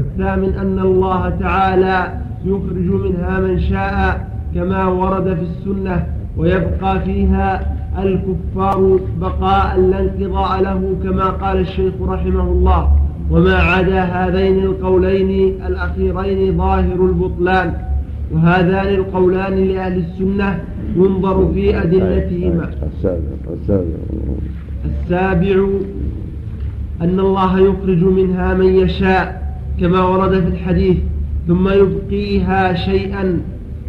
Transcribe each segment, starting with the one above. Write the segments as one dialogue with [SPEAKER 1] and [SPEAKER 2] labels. [SPEAKER 1] الثامن أن الله تعالى يخرج منها من شاء كما ورد في السنة ويبقى فيها الكفار بقاء لا انقضاء له كما قال الشيخ رحمه الله وما عدا هذين القولين الأخيرين ظاهر البطلان وهذان القولان لأهل السنة ينظر في
[SPEAKER 2] أدلتهما السابع
[SPEAKER 1] السابع أن الله يخرج منها من يشاء كما ورد في الحديث ثم يبقيها شيئا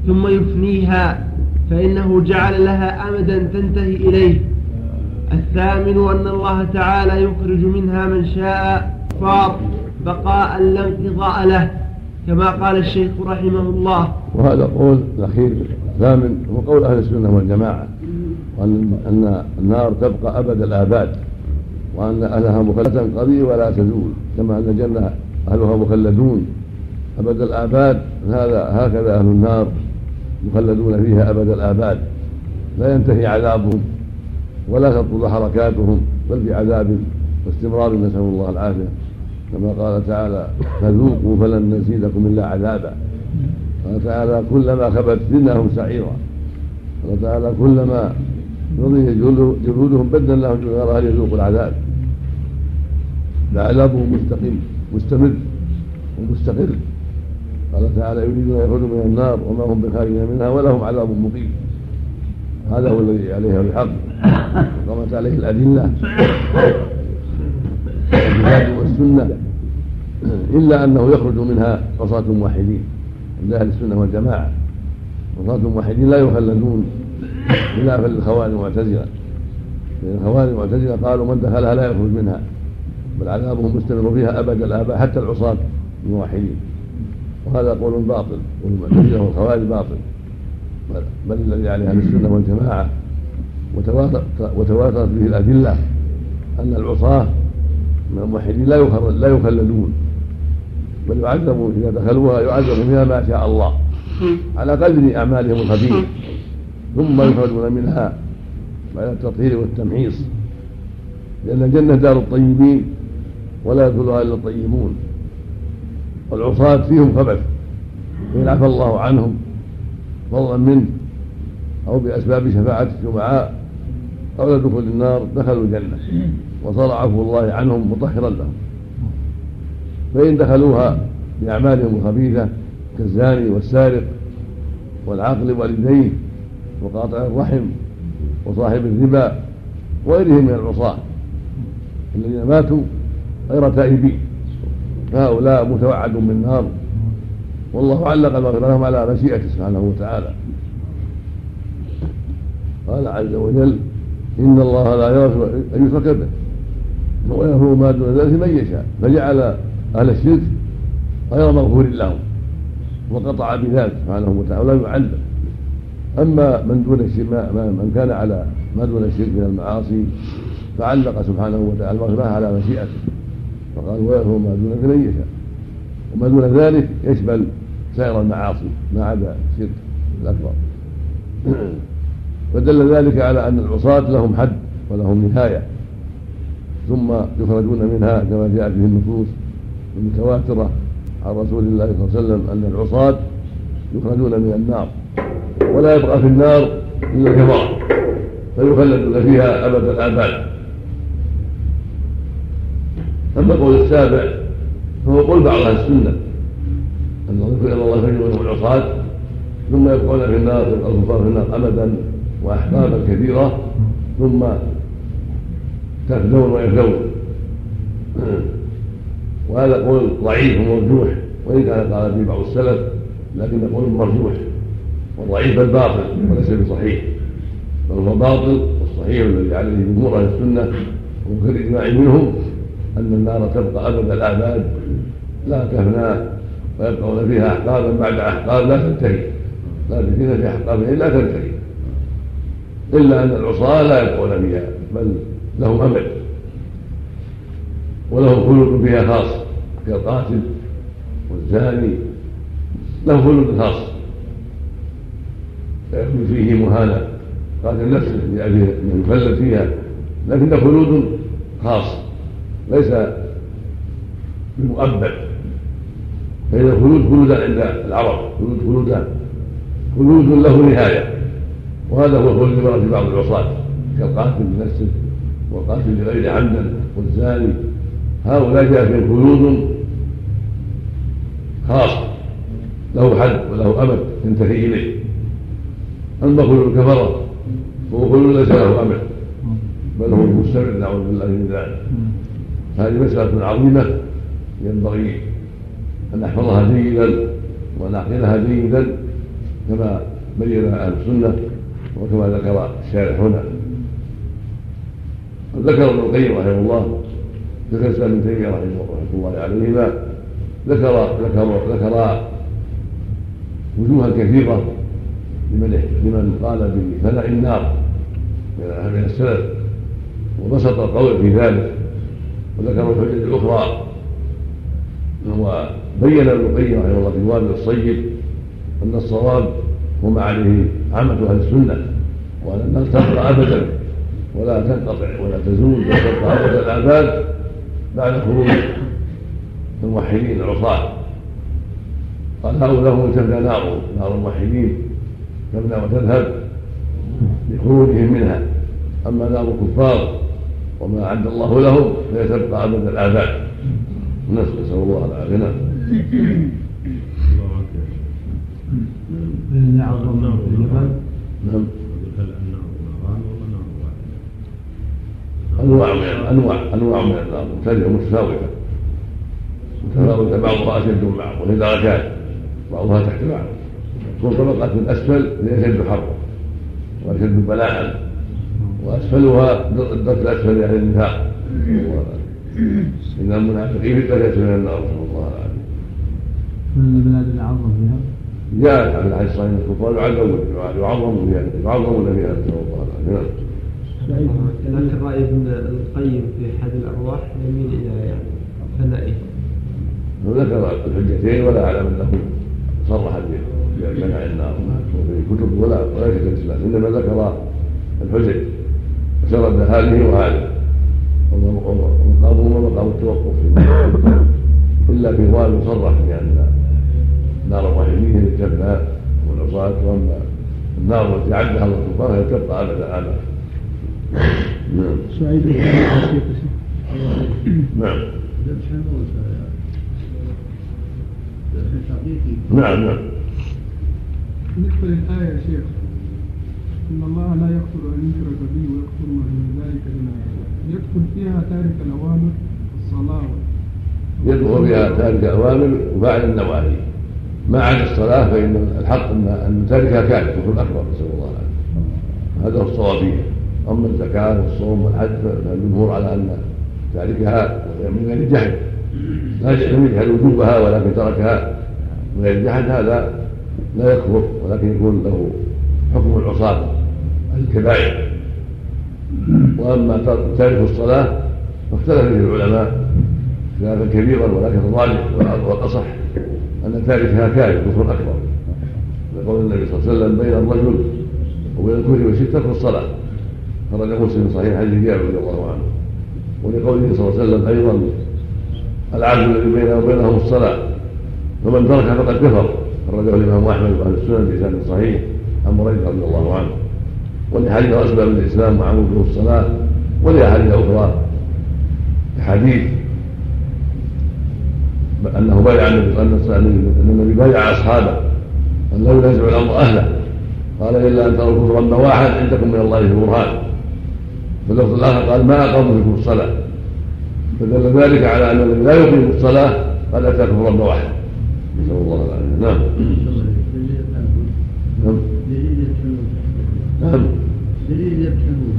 [SPEAKER 1] ثم يفنيها فإنه جعل لها أمدا تنتهي إليه الثامن أن الله تعالى يخرج منها من شاء فاق بقاء لا انقضاء له كما قال الشيخ رحمه الله
[SPEAKER 2] وهذا القول الأخير الثامن هو قول أهل السنة والجماعة وأن النار تبقى أبد الآباد وأن أهلها مخلد قضية ولا تزول كما أن الجنة أهلها مخلدون أبد الآباد هذا هكذا أهل النار مخلدون فيها أبد الآباد لا ينتهي عذابهم ولا تطول حركاتهم بل بعذاب واستمرار نسأل الله العافية كما قال تعالى فذوقوا فلن نزيدكم إلا عذابا قال تعالى كلما خبت زدناهم سعيرا قال تعالى كلما رضي جلودهم بدل لهم جلود غيرها ليذوقوا العذاب لعذابهم مستقيم مستمر ومستقر قال تعالى يريدون ان يخرجوا من النار وما هم بخارجين منها ولهم عذاب مقيم هذا هو الذي عليه الحق قامت عليه الادله الكتاب والسنه الا انه يخرج منها عصاة موحدين عند اهل السنه والجماعه عصاة موحدين لا يخلدون خلافا للخوارج المعتزله لان الخوارج المعتزله قالوا من دخلها لا يخرج منها بل عذابهم مستمر فيها ابد الاباء حتى العصاة الموحدين وهذا قول باطل والمعتزله والخوارج باطل بل الذي عليه اهل السنه والجماعه وتواترت به الادله ان العصاه من الموحدين لا لا يخلدون بل يعذبوا اذا دخلوها يعذبوا فيها ما شاء الله على قدر اعمالهم الخبيثه ثم يخرجون منها بعد التطهير والتمحيص لان الجنه دار الطيبين ولا يدخلها الا الطيبون والعصاة فيهم خبث فإن عفى الله عنهم فضلا منه أو بأسباب شفاعة الشفعاء أو دخول النار دخلوا الجنة وصار عفو الله عنهم مطهرا لهم فإن دخلوها بأعمالهم الخبيثة كالزاني والسارق والعاقل والديه وقاطع الرحم وصاحب الربا وغيرهم من العصاة الذين ماتوا غير تائبين هؤلاء متوعد بالنار والله علق المغفرة لهم على مشيئته سبحانه وتعالى قال عز وجل إن الله لا يغفر أن يشرك به ويغفر ما دون ذلك من يشاء فجعل أهل الشرك غير مغفور لهم وقطع بذلك سبحانه وتعالى ولا يعلم أما من دون الشرك من كان على ما دون الشرك من المعاصي فعلق سبحانه وتعالى المغفرة على مشيئته فقال ويعفو ما دون ذلك يشاء وما دون ذلك يشمل سائر المعاصي ما عدا الشرك الاكبر فدل ذلك على ان العصاة لهم حد ولهم نهايه ثم يخرجون منها كما جاءت به النصوص المتواتره عن رسول الله صلى الله عليه وسلم ان العصاة يخرجون من النار ولا يبقى في النار الا الكفار فيخلدون فيها ابد الاباد اما القول السابع فهو قول بعض اهل السنه انه يذكر الى الله فجر العصاة ثم يبقون في النار الكفار في النار ابدا واحبابا كثيره ثم تفدون ويفدون وهذا قول ضعيف ومرجوح وان كان قال فيه بعض السلف لكن قول مرجوح والضعيف الباطل وليس بصحيح بل هو باطل والصحيح الذي عليه جمهور اهل السنه وكل اجماع منهم أن النار تبقى أبد الآباد لا تفنى ويبقون فيها أحقابا بعد أحقاب لا تنتهي لا تنتهي في أحقابهم لا تنتهي إلا أن العصاة لا يبقون فيها بل لهم أمل ولهم خلق فيها خاص كالقاتل والزاني له خلق خاص يكون فيه مهانة قاتل نفسه لأجل من يفلت فيها لكن خلود خاص ليس بمؤبد فإن الخلود خلودا عند العرب خلود خلودا خلود له نهاية وهذا هو الخلود الذي في بعض العصاة كالقاتل لنفسه والقاتل لغير عمدا والزاني هؤلاء جاء فيهم خلود خاص له حد وله أمد ينتهي إليه أما خلود الكفرة فهو خلود ليس له أمد بل هو مستمر نعوذ بالله من ذلك هذه مسألة عظيمة ينبغي أن نحفظها جيدا وأن نعقلها جيدا كما بين أهل السنة وكما ذكر الشارح هنا ذكر ابن القيم رحمه الله ذكر سالم ابن تيمية رحمه الله عليهما ذكر ذكر ذكر وجوها كثيرة لمن لمن قال بفناء النار من السلف وبسط القول في ذلك وذكر الحجة الاخرى هو بين ابن القيم رحمه الله في وابل الصيب ان الصواب وما عليه عامه اهل السنه وان الناس تبقى ابدا ولا تنقطع ولا تزول ولا تبقى ابدا الاباد بعد خروج الموحدين العصاة قال هؤلاء تبنى نار نار الموحدين تبنى وتذهب لخروجهم منها اما نار الكفار وما أعد الله له فيتبقى ابد الاباد نسأل الله العافية نعم نعم انواع من انواع انواع من النار مختلفه متفاوته متفاوته بعضها اشد من بعض وهي درجات بعضها تحت بعض تكون طبقات من اسفل هي اشد حرا واشد بلاء واسفلها الدرك الاسفل يعني النفاق ان المنافقين في الدرك الاسفل
[SPEAKER 3] من النار نسال الله العافيه. كل البلاد العظم فيها
[SPEAKER 2] جاء عن الحديث الصحيح
[SPEAKER 3] الكفار
[SPEAKER 2] يعذبون يعظمون فيها يعظمون فيها نسال الله
[SPEAKER 3] العافيه. لكن راي ابن القيم في حد الارواح يميل الى يعني فنائه.
[SPEAKER 2] ذكر الحجتين ولا اعلم انه صرح بمنع النار في كتب ولا ولا كتب الاسلام انما ذكر الحجج مجرد هذه وهذه ومقامهما مقام التوقف الا في اقوال مصرح بان نار الرحيميه للجنات والعصاة واما النار التي عدها الله سبحانه تبقى على الاعلى
[SPEAKER 3] نعم سعيد نعم. نعم،, نعم نعم نعم بالنسبه للايه يا شيخ إن الله لا يغفر أن يشرك به ويغفر ما دون ذلك لمن يدخل فيها تارك الأوامر الصلاة
[SPEAKER 2] يدخل فيها تارك
[SPEAKER 3] الأوامر
[SPEAKER 2] وفاعل
[SPEAKER 3] النواهي
[SPEAKER 2] ما
[SPEAKER 3] عدا
[SPEAKER 2] الصلاة فإن الحق أن أن تاركها كان كفر أكبر نسأل الله العافية هذا هو الصواب فيها أما الزكاة والصوم والحج فالجمهور على أن تاركها من غير جحد لا يجحد وجوبها ولكن تركها من غير جحد هذا لا يكفر ولكن يكون له حكم العصابة الكبائر واما تارك الصلاه فاختلف به العلماء اختلافا كبيرا ولكن الراجح والاصح ان تاركها كافر كفر اكبر لقول النبي صلى الله عليه وسلم بين الرجل وبين الكفر والشرك ترك الصلاه خرج مسلم في صحيح حديث جابر رضي الله عنه ولقوله صلى الله عليه وسلم ايضا العبد الذي بينه وبينهم الصلاه فمن تركها فقد كفر خرجه الامام احمد واهل السنن بلسان صحيح عن مريض رضي الله عنه والاحاديث اسباب الاسلام مع له الصلاه ولاحاديث اخرى احاديث انه بايع النبي أن النبي بايع اصحابه ان لا ينازع الامر اهله قال الا ان تروا كفرا واحد عندكم من الله برهان فاللفظ الاخر قال ما اقاموا فيكم الصلاه فدل ذلك على ان الذي لا يقيم الصلاه قد اتى كفرا واحد نسال الله
[SPEAKER 3] العافيه نعم نعم نعم الدليل يبحثون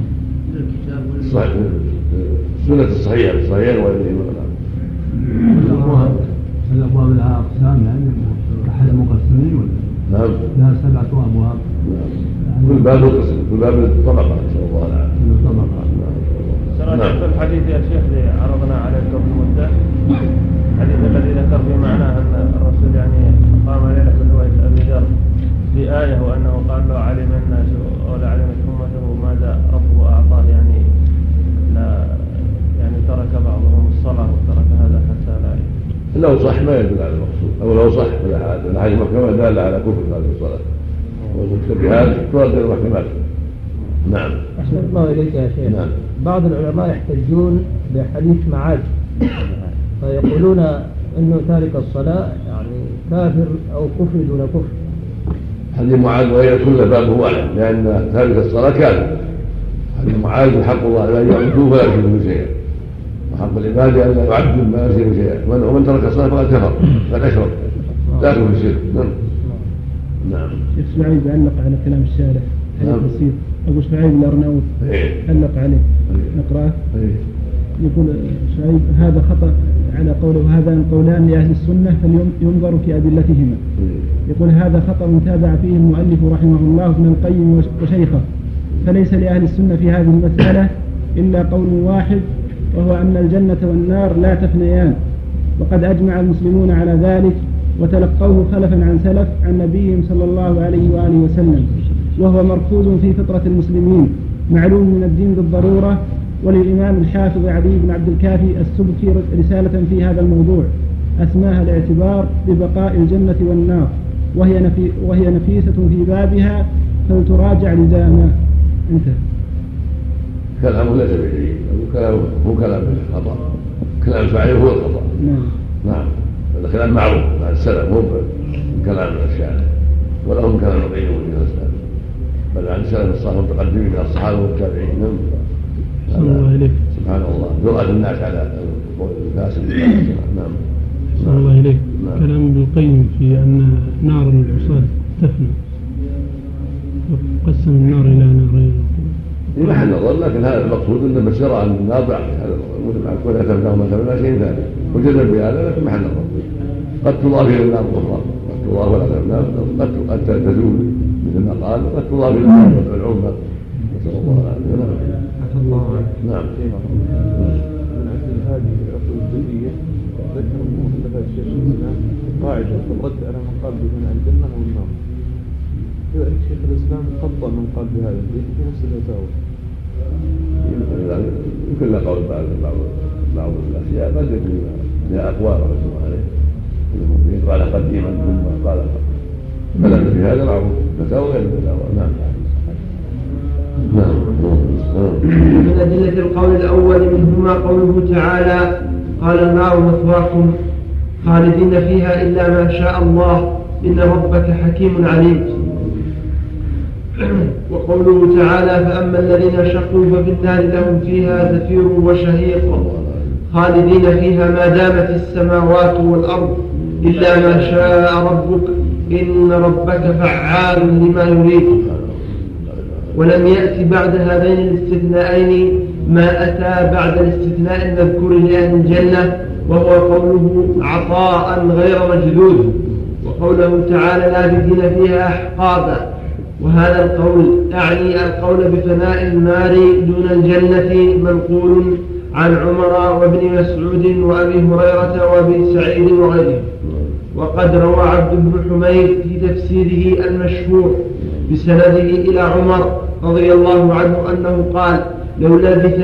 [SPEAKER 3] من
[SPEAKER 2] الكتاب والسنة السنة الصحيحة الصحيحين
[SPEAKER 3] أبواب الابواب لها اقسام يعني احد مقسمين ولا نعم لها سبعه ابواب
[SPEAKER 2] نعم كل
[SPEAKER 3] باب قسم كل
[SPEAKER 2] باب
[SPEAKER 3] طبقه نسال الله العافيه طبقه نعم نعم الحديث يا شيخ اللي عرضنا عليه قبل مده الحديث الذي ذكر في معناه ان الرسول يعني قام ليله بنوية ابي ذر بآية وأنه قال لو علم الناس أو لعلمتهم هذا ربه أعطاه يعني لا يعني ترك بعضهم الصلاة وترك هذا حتى لا
[SPEAKER 2] لو
[SPEAKER 3] صح ما يدل على
[SPEAKER 2] المقصود أو لو صح
[SPEAKER 3] حاجة
[SPEAKER 2] محكمة دالة على كفر هذه الصلاة وتشبهات ترد إلى المحكمات
[SPEAKER 3] نعم أحسن الله إليك يا شيخ نعم. بعض العلماء يحتجون بحديث معاذ فيقولون أنه تارك الصلاة يعني كافر أو كفر دون كفر
[SPEAKER 2] حديث معاذ وهي كل بابه واحد لأن تارك الصلاة كافر حديث يعني معاذ حق الله لا يعدوه فلا يشركوا به شيئا وحق العباد ان لا يعدوا ما يشركوا شيئا ومن ترك الصلاه فقد كفر فقد
[SPEAKER 3] اشرك داخل في الشرك نعم نعم شيخ اسماعيل علق على كلام الشارع حديث بسيط ابو اسماعيل بن إيه. علق عليه إيه. نقراه إيه. يقول شعيب هذا خطا على قوله هذان قولان لاهل السنه فلينظر في ادلتهما يقول هذا خطا تابع فيه المؤلف رحمه الله ابن القيم وشيخه فليس لأهل السنة في هذه المسألة إلا قول واحد وهو أن الجنة والنار لا تفنيان وقد أجمع المسلمون على ذلك وتلقوه خلفا عن سلف عن نبيهم صلى الله عليه وآله وسلم وهو مركوز في فطرة المسلمين معلوم من الدين بالضرورة وللإمام الحافظ علي بن عبد الكافي السبكي رسالة في هذا الموضوع أسماها الاعتبار ببقاء الجنة والنار وهي, نفي وهي نفيسة في بابها فلتراجع لزاما
[SPEAKER 2] كلامه ليس هو كلامه مو كلام خطا كلام فاعله هو الخطا نعم نعم هذا كلام معروف مع السلف مو كلام الشاعر ولا كلام القيم من الاسلام بل عن السلف الصالح المتقدمين من الصحابه والتابعين نعم سبحان الله
[SPEAKER 3] جرأة الناس على الفاسد نعم الله إليك نعم. كلام ابن القيم في أن نار العصاة تفنى قسم النار الى نارين
[SPEAKER 2] إيه، في
[SPEAKER 3] محل نظر
[SPEAKER 2] لكن هذا المقصود انه بشر عن النار بعد هذا المتعب ولا تبلغ مثلا شيء ثاني وجد بهذا لكن محل نظر قد تضاف الى النار اخرى قد تضاف الى النار قد
[SPEAKER 3] تزول مثل ما قال
[SPEAKER 2] قد تضاف الى النار العمى نسال الله العافيه الله نعم هذه العقول الدينيه
[SPEAKER 3] ذكر المؤلفه الشيخ الاسلام قاعده الرد على من قال بمنع الجنه والنار شيخ الاسلام خطا من قال بهذا الحديث في نفس الفتاوى.
[SPEAKER 2] يمكن له قول بعض
[SPEAKER 3] بعض
[SPEAKER 2] بعض الاشياء قد يكون لها اقوال رحمه عليه قال قديما ثم قال فلان في هذا معروف فتاوى غير
[SPEAKER 1] الفتاوى نعم. نعم من أدلة القول الأول منهما قوله تعالى قال النار مثواكم خالدين فيها إلا ما شاء الله إن ربك حكيم عليم وقوله تعالى فأما الذين شقوا ففي النار لهم فيها زفير وشهيق خالدين فيها ما دامت السماوات والأرض إلا ما شاء ربك إن ربك فعال لما يريد ولم يأت بعد هذين الاستثناءين ما أتى بعد الاستثناء المذكور لأهل الجنة وهو قوله عطاء غير مجدود وقوله تعالى لابثين فيها أحقابا وهذا القول أعني القول بفناء النار دون الجنة منقول عن عمر وابن مسعود وأبي هريرة وأبي سعيد وغيرهم وقد روى عبد بن حميد في تفسيره المشهور بسنده إلى عمر رضي الله عنه أنه قال لو لبث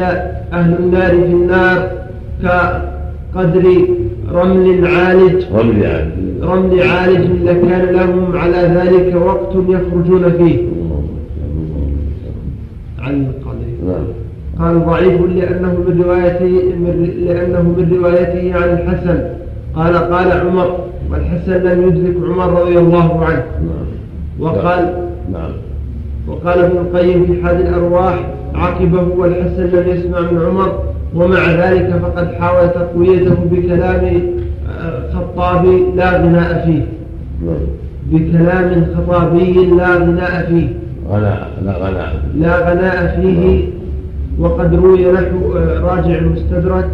[SPEAKER 1] أهل النار في النار كقدر رمل عالج رمل عالج رمل عالج لكان كان لهم على ذلك وقت يخرجون فيه عن القضية نعم قال ضعيف لأنه من روايته لأنه من روايته عن الحسن قال قال عمر والحسن لم يدرك عمر رضي الله عنه نعم. وقال نعم وقال ابن القيم في حال الأرواح عقبه والحسن لم يسمع من عمر ومع ذلك فقد حاول تقويته بكلام آه، خطابي لا غناء فيه بكلام خطابي لا غناء فيه غناء لا غناء لا غناء فيه وقد روي نحو آه، راجع المستدرك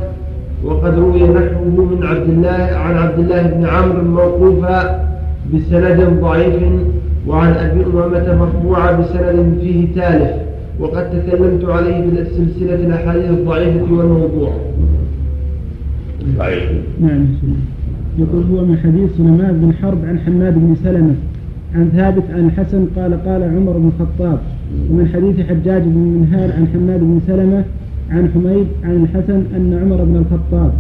[SPEAKER 1] وقد روي نحوه من عبد الله عن عبد الله بن عمرو موقوفا بسند ضعيف وعن ابي امامه مرفوعه بسند فيه تالف وقد تكلمت عليه من السلسلة الأحاديث الضعيفة والموضوع نعم
[SPEAKER 3] يقول هو من حديث سلمان بن حرب عن حماد بن سلمة عن ثابت عن الحسن قال قال عمر بن الخطاب ومن حديث حجاج بن منهال عن حماد بن سلمة عن حميد عن الحسن أن عمر بن الخطاب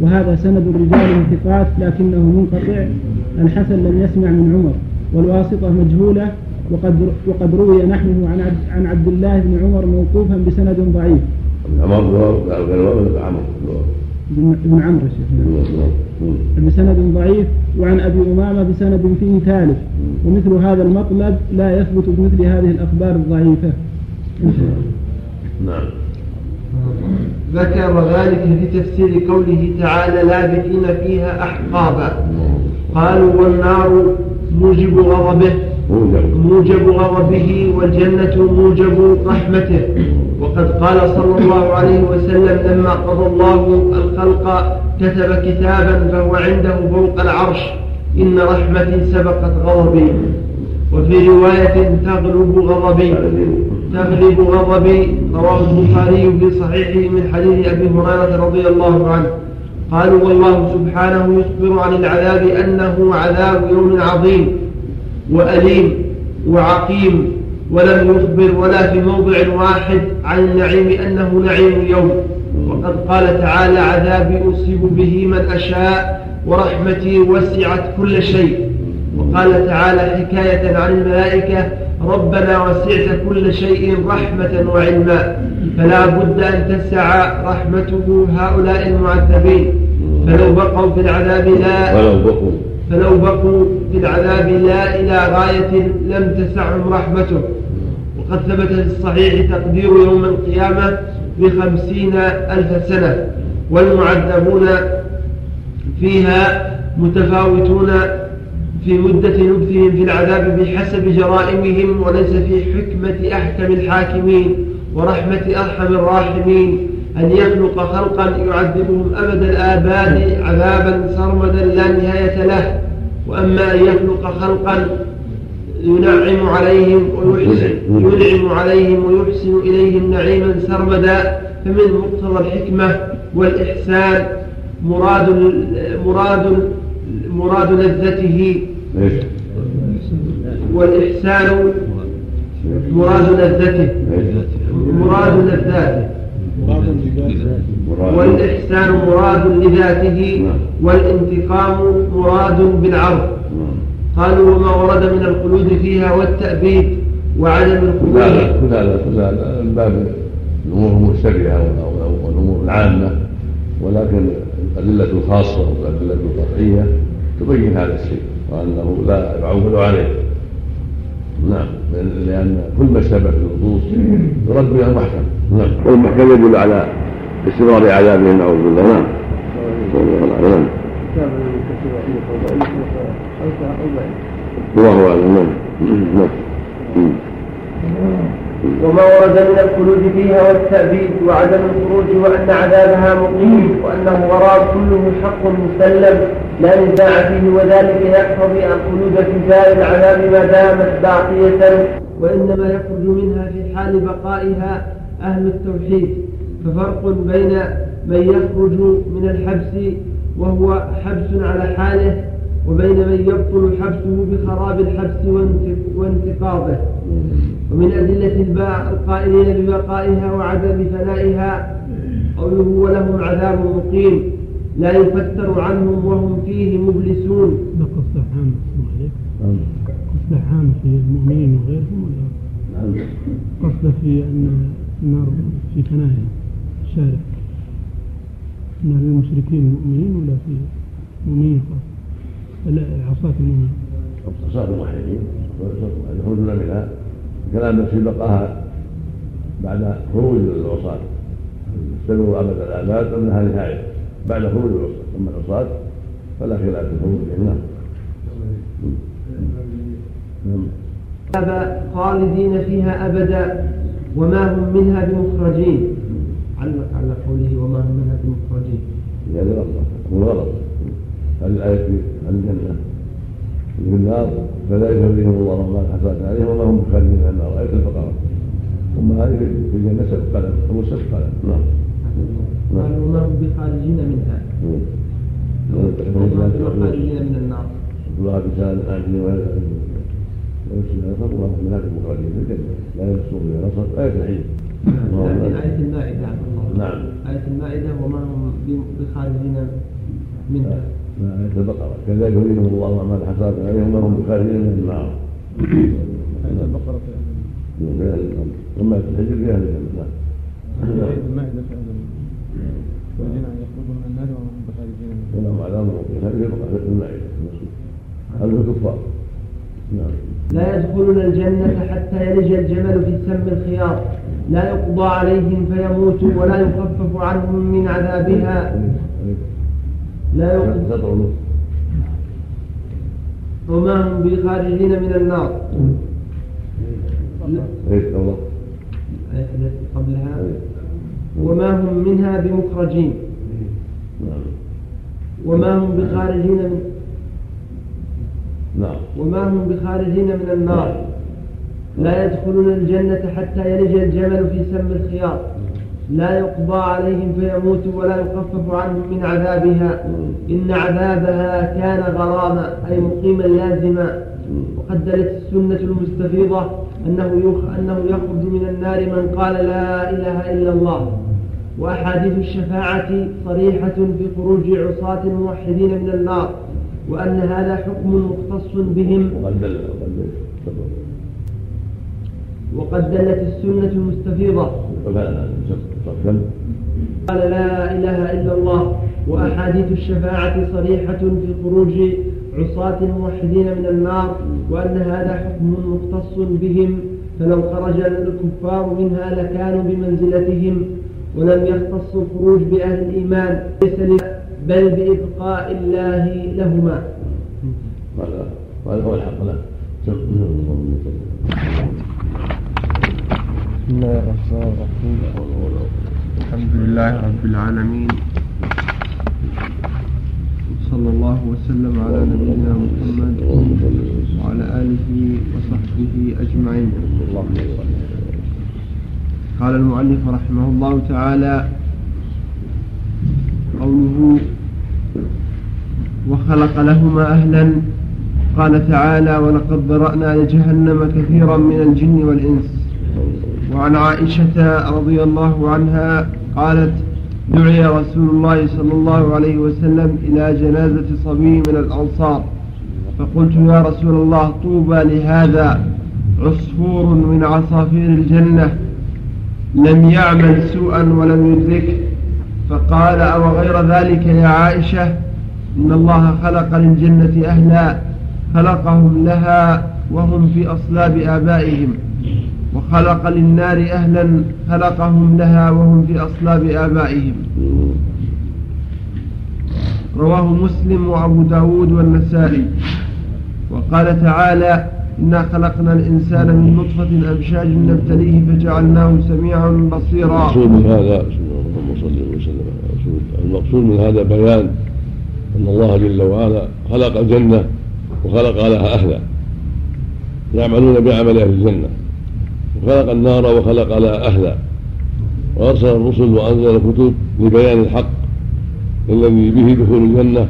[SPEAKER 3] وهذا سند الرجال ثقات لكنه منقطع الحسن لم يسمع من عمر والواسطة مجهولة وقد وقد روي نحوه عن عن عبد الله بن عمر موقوفا بسند ضعيف. عمر بن عمر نعم. بن بسند ضعيف وعن ابي امامه بسند فيه ثالث ومثل هذا المطلب لا يثبت بمثل هذه الاخبار الضعيفه.
[SPEAKER 1] نعم. ذكر ذلك في تفسير قوله تعالى لابثين فيها احقابا نعم. قالوا والنار موجب غضبه موجب غضبه والجنة موجب رحمته وقد قال صلى الله عليه وسلم لما قضى الله الخلق كتب كتابا فهو عنده فوق العرش إن رحمتي سبقت غضبي وفي رواية تغلب غضبي تغلب غضبي رواه البخاري في صحيحه من حديث أبي هريرة رضي الله عنه قالوا والله سبحانه يخبر عن العذاب أنه عذاب يوم عظيم وأليم وعقيم ولم يخبر ولا في موضع واحد عن النعيم أنه نعيم يوم وقد قال تعالى عذابي أصيب به من أشاء ورحمتي وسعت كل شيء وقال تعالى حكاية عن الملائكة ربنا وسعت كل شيء رحمة وعلما فلا بد أن تسع رحمته هؤلاء المعذبين فلو بقوا في العذاب لا ولو بقوا فلو بقوا في العذاب لا إلى غاية لم تسعهم رحمته وقد ثبت في الصحيح تقدير يوم القيامة بخمسين ألف سنة والمعذبون فيها متفاوتون في مدة نبثهم في العذاب بحسب جرائمهم وليس في حكمة أحكم الحاكمين ورحمة أرحم الراحمين أن يخلق خلقا يعذبهم أبد الآباد عذابا سرمدا لا نهاية له وأما أن يخلق خلقا ينعم عليهم ويحسن ينعم عليهم ويحسن إليهم نعيما سرمدا فمن مقتضى الحكمة والإحسان مراد مراد مراد لذته والإحسان مراد لذته مراد لذاته والإحسان مراد لذاته والانتقام مراد بالعرض نعم. قالوا وما ورد من الخلود فيها والتأبيد وعدم الخلود
[SPEAKER 2] لا لا لا من باب الأمور المشتبهة والأمور العامة ولكن الأدلة الخاصة والأدلة القطعية تبين هذا الشيء وأنه لا يعول عليه نعم لان كل ما اشتبه في الوضوء يرد الى المحكم نعم والمحكم يدل على استمرار عذابه نعوذ بالله نعم اعلم
[SPEAKER 1] الله اعلم نعم, نعم. وما ورد من الخلود فيها والتأبيد وعدم الخروج وأن عذابها مقيم وأنه وراء كله حق مسلم لا نزاع فيه وذلك يقتضي الخلود في دار العذاب ما دامت باقية وإنما يخرج منها في حال بقائها أهل التوحيد ففرق بين من يخرج من الحبس وهو حبس على حاله وبين من يبطل حبسه بخراب الحبس وانتقاضه ومن أدلة الباء القائلين ببقائها وعدم فنائها قوله ولهم عذاب مقيم لا يفتر عنهم وهم فيه مبلسون
[SPEAKER 3] ده قصة عامة اسمع في المؤمنين وغيرهم ولا قصة في أن النار في فنائها الشارع أنها للمشركين المؤمنين ولا في المؤمنين خاصة
[SPEAKER 2] عصاة المؤمنين عصاة الموحدين يخرجون منها الكلام نفسي بقاها بعد خروج العصاة استمروا أبد الآباد ومن هذه الآية بعد خروج العصاة أما العصاة فلا خلاف في
[SPEAKER 1] خروجهم نعم, نعم. خالدين فيها أبدا وما هم منها بمخرجين علق على قوله وما هم منها بمخرجين يعني غلط هذه
[SPEAKER 2] الآية عن الجنه في النار فلا يهديهم الله الرحمن حسنات عليهم وما هم بخارجين من النار ايه الفقره ثم هذه في الجنه سبق قلم او سبق لنا نعم قالوا ما هم بخارجين منها وما هم نعم. بخارجين نعم. نعم. من النار الله بسان آتي ولا ويسلم نصر الله من هذه
[SPEAKER 3] المخرجين في
[SPEAKER 2] الجنه لا يمسون
[SPEAKER 3] بها نصر ايه الحين لكن يعني آية المائدة نعم آية المائدة
[SPEAKER 2] وما هم بخارجين منها ما آية البقرة كذلك يريدهم الله ما حصلت عليهم وهم بخارجين من النار آية البقرة أهل من فيها وما الحجر في فيها نعم المعدة فعلا والذين يخرجون من النار وهم بخارجين من النار ولهم عذاب مقيم هذه البقرة المعدة هذا
[SPEAKER 1] الكفار نعم لا يدخلون الجنة حتى يلج الجمل في السم الخياط لا يقضى عليهم فيموتوا ولا يخفف عنهم من عذابها لا يقوم وما هم بخارجين من النار إيه، إيه، الله قبلها إيه. وما هم منها بمخرجين نعم. وما هم بخارجين من نعم وما هم بخارجين من النار نعم. لا يدخلون الجنة حتى يلج الجمل في سم الخياط لا يقضى عليهم فيموتوا ولا يخفف عنهم من عذابها إن عذابها كان غراما أي مقيما لازما وقد دلت السنة المستفيضة أنه يخ أنه يخرج من النار من قال لا إله إلا الله وأحاديث الشفاعة صريحة في خروج عصاة الموحدين من النار وأن هذا حكم مختص بهم وقد دلت السنة المستفيضة قال لا إله إلا الله وأحاديث الشفاعة صريحة في خروج عصاة الموحدين من النار وأن هذا حكم مختص بهم فلو خرج الكفار منها لكانوا بمنزلتهم ولم يختص الخروج بأهل الإيمان ليس بل بإبقاء الله لهما
[SPEAKER 2] هذا هو الحق له
[SPEAKER 3] بسم الله الرحمن الرحيم الحمد لله رب العالمين صلى الله وسلم على نبينا محمد وعلى آله وصحبه أجمعين قال المؤلف رحمه الله تعالى قوله وخلق لهما أهلا قال تعالى ولقد ذرأنا لجهنم كثيرا من الجن والإنس وعن عائشة رضي الله عنها قالت دعي رسول الله صلى الله عليه وسلم إلى جنازة صبي من الأنصار فقلت يا رسول الله طوبى لهذا عصفور من عصافير الجنة لم يعمل سوءا ولم يدركه فقال أو غير ذلك يا عائشة إن الله خلق للجنة أهلا خلقهم لها وهم في أصلاب آبائهم وخلق للنار أهلا خلقهم لها وهم في أصلاب آبائهم رواه مسلم وأبو داود والنسائي وقال تعالى إنا خلقنا الإنسان من نطفة أمشاج نبتليه فجعلناه سميعا بصيرا
[SPEAKER 2] المقصود من هذا اللهم صل وسلم المقصود من هذا بيان أن الله جل وعلا خلق الجنة وخلق لها أهلا يعملون بعمل أهل الجنة خلق النار وخلق لها أهلها وأرسل الرسل وأنزل الكتب لبيان الحق الذي به دخول الجنة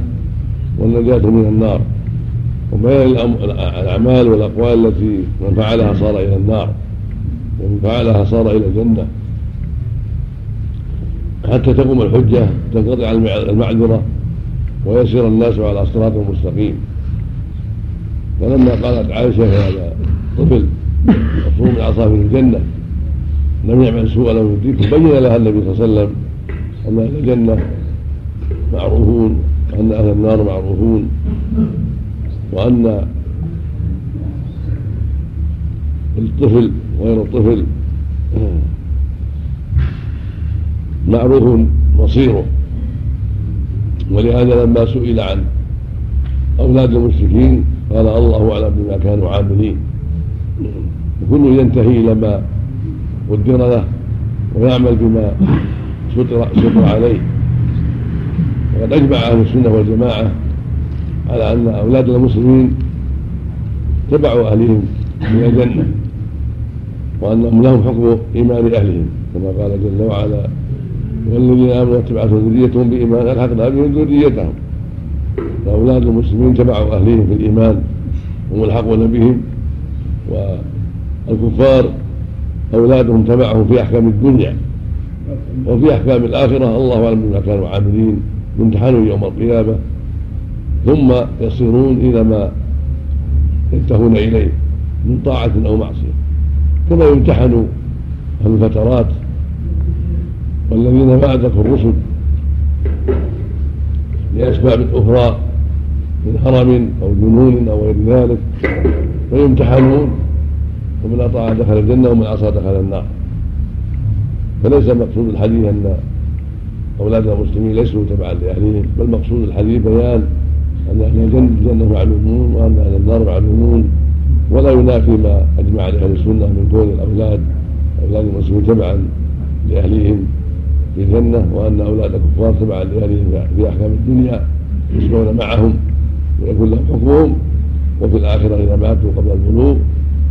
[SPEAKER 2] والنجاة من النار وبيان الأعمال والأقوال التي من فعلها صار إلى النار ومن فعلها صار إلى الجنة حتى تقوم الحجة تنقطع المعذرة ويسير الناس على صراط مستقيم فلما قالت عائشة هذا طفل يكون من الجنة لم يعمل سوءا لم يدركه بين لها النبي صلى الله عليه وسلم أن أهل الجنة معروفون وأن أهل النار معروفون وأن الطفل وغير الطفل معروف مصيره ولهذا لما سئل عن أولاد المشركين قال الله أعلم بما كانوا عاملين وكل ينتهي إلى ما قدر له ويعمل بما سطر, سطر عليه وقد أجمع أهل السنة والجماعة على أن أولاد المسلمين تبعوا أهلهم من الجنة وأنهم لهم حكم إيمان أهلهم كما قال جل وعلا والذين آمنوا واتبعتهم ذريتهم بإيمان ألحقنا بهم ذريتهم فأولاد المسلمين تبعوا أهلهم في الإيمان وملحقون بهم والكفار أولادهم تبعهم في أحكام الدنيا وفي أحكام الآخرة الله أعلم بما كانوا عاملين يمتحنوا يوم القيامة ثم يصيرون إلى ما ينتهون إليه من طاعة أو معصية كما يمتحن أهل الفترات والذين بعدك الرسل لأسباب أخرى من هرم أو جنون أو غير ذلك ويمتحنون ومن أطاع دخل الجنة ومن عصى دخل النار فليس مقصود الحديث أن اولاد المسلمين ليسوا تبعا لأهلهم بل مقصود الحديث بيان أن أهل الجنة معلومون وأن أهل النار معلومون ولا ينافي ما أجمع عليه أهل السنة من كون الأولاد أولاد المسلمين تبعا لأهلهم في الجنة وأن أولاد الكفار تبعا لأهلهم في أحكام الدنيا يسمعون معهم ويكون لهم حكمهم وفي الآخرة إذا ماتوا قبل البلوغ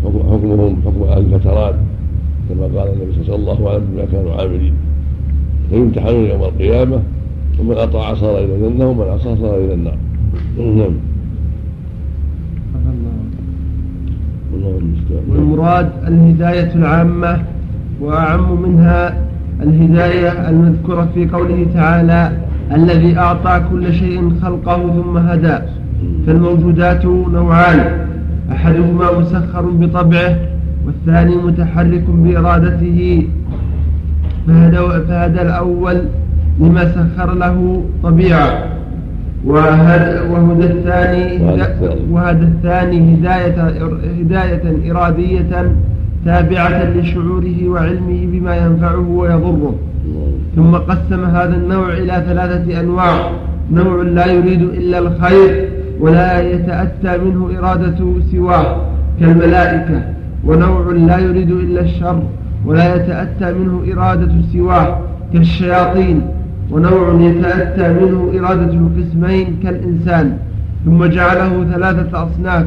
[SPEAKER 2] حكمهم حكم أهل الفترات كما قال النبي صلى الله عليه وسلم بما كانوا عاملين فيمتحنون يوم القيامة ومن أطاع صار إلى الجنة ومن عصى صار إلى النار
[SPEAKER 1] نعم والمراد الهداية العامة وأعم منها الهداية المذكورة في قوله تعالى الذي أعطى كل شيء خلقه ثم هدى فالموجودات نوعان أحدهما مسخر بطبعه والثاني متحرك بإرادته فهذا, فهذا الأول لما سخر له طبيعة وهدى الثاني وهذا الثاني هداية هداية إرادية تابعة لشعوره وعلمه بما ينفعه ويضره ثم قسم هذا النوع إلى ثلاثة أنواع نوع لا يريد إلا الخير ولا يتأتى منه إرادة سواه كالملائكة ونوع لا يريد إلا الشر ولا يتأتى منه إرادة سواه كالشياطين ونوع يتأتى منه إرادة قسمين كالإنسان ثم جعله ثلاثة أصناف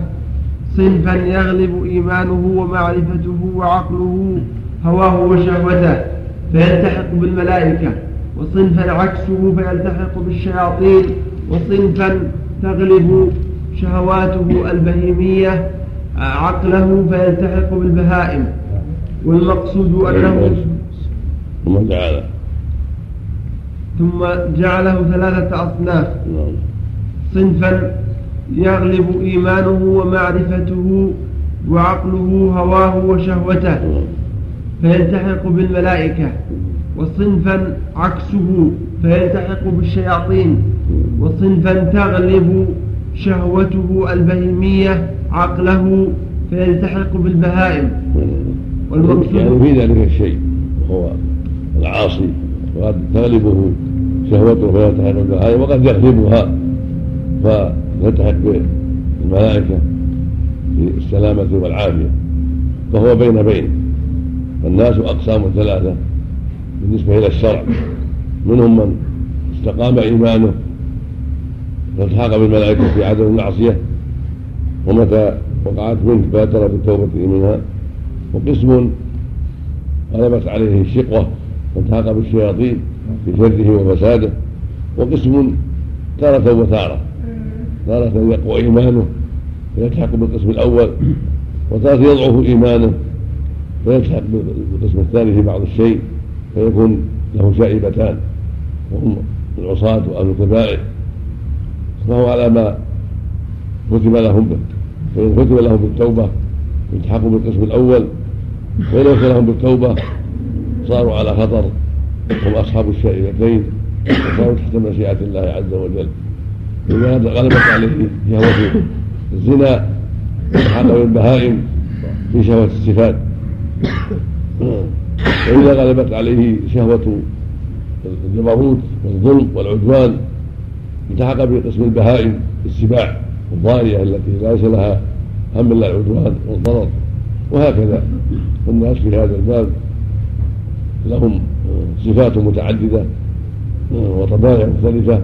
[SPEAKER 1] صنفا يغلب إيمانه ومعرفته وعقله هواه وشهوته فيلتحق بالملائكة وصنفا عكسه فيلتحق بالشياطين وصنفا تغلب شهواته البهيمية آه، عقله فيلتحق بالبهائم والمقصود أنه أيوة. ثم جعله ثم جعله ثلاثة أصناف نعم. صنفا يغلب إيمانه ومعرفته وعقله هواه وشهوته نعم. فيلتحق بالملائكة وصنفا عكسه فيلتحق بالشياطين وصنفا تغلب شهوته البهيمية عقله فيلتحق بالبهائم
[SPEAKER 2] والمقصود يعني في ذلك الشيء وهو العاصي وقد تغلبه شهوته فيلتحق بالبهائم وقد يغلبها فيلتحق بالملائكة في السلامة والعافية فهو بين بين الناس أقسام ثلاثة بالنسبة إلى الشرع منهم من استقام إيمانه فالتحاق بالملائكه في عدم المعصيه ومتى وقعت منه بادر بالتوبه منها وقسم غلبت عليه الشقوه فالتحاق بالشياطين في شره وفساده وقسم تارة وتارة تارة يقوى إيمانه فيلحق بالقسم الأول وتارة يضعف إيمانه فيلحق بالقسم الثاني في بعض الشيء فيكون له شائبتان وهم العصاة وأهل الكبائر فهو على ما كتب لهم فإن كتب لهم بالتوبة التحقوا بالقسم الأول كتب لهم بالتوبة صاروا على خطر هم أصحاب الشائبتين وصاروا تحت مشيئة الله عز وجل لهذا غلبت عليه شهوة الزنا والحق بالبهائم في شهوة الصفات وإذا غلبت عليه شهوة الجبروت والظلم والعدوان التحق بقسم البهائم السباع الضارية التي ليس لها هم الا العدوان والضرر وهكذا الناس في هذا الباب لهم صفات متعددة وطبائع مختلفة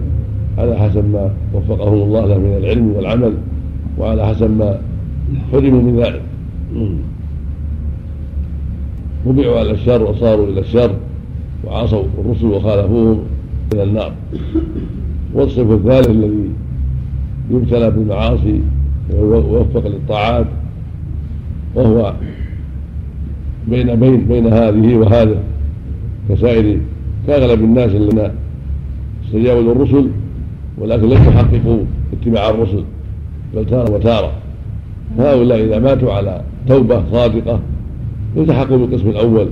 [SPEAKER 2] على حسب ما وفقهم الله له من العلم والعمل وعلى حسب ما حرموا من ذلك وبعوا على الشر وصاروا إلى الشر وعصوا الرسل وخالفوهم إلى النار والصف الثالث الذي يبتلى بالمعاصي ويوفق للطاعات وهو بين بين بين هذه وهذا كسائر كاغلب الناس الذين استجابوا للرسل ولكن لم يحققوا اتباع الرسل بل تارة وتارة هؤلاء إذا ماتوا على توبة صادقة يلتحقوا بالقسم الأول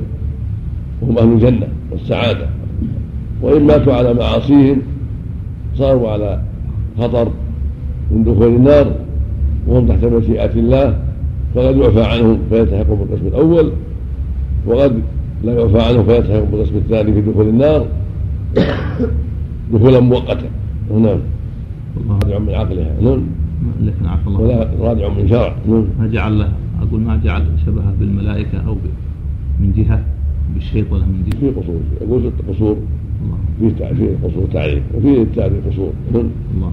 [SPEAKER 2] وهم أهل الجنة والسعادة وإن ماتوا على معاصيهم صاروا على خطر من دخول النار وهم تحت مشيئة الله فقد يعفى عنهم فيلتحقوا بالقسم الأول وقد لا يعفى عنهم فيلتحقوا بالقسم الثاني في دخول النار دخولا مؤقتا نعم راجع من عقلها نعم لكن عفى الله ولا راجع من شرع نعم
[SPEAKER 4] ما جعل اقول ما جعل شبهه بالملائكه او من جهه
[SPEAKER 2] بالشرك ولا من دين؟ في قصور جزء القصور فيه فيه قصور تعريف وفيه التعريف قصور الله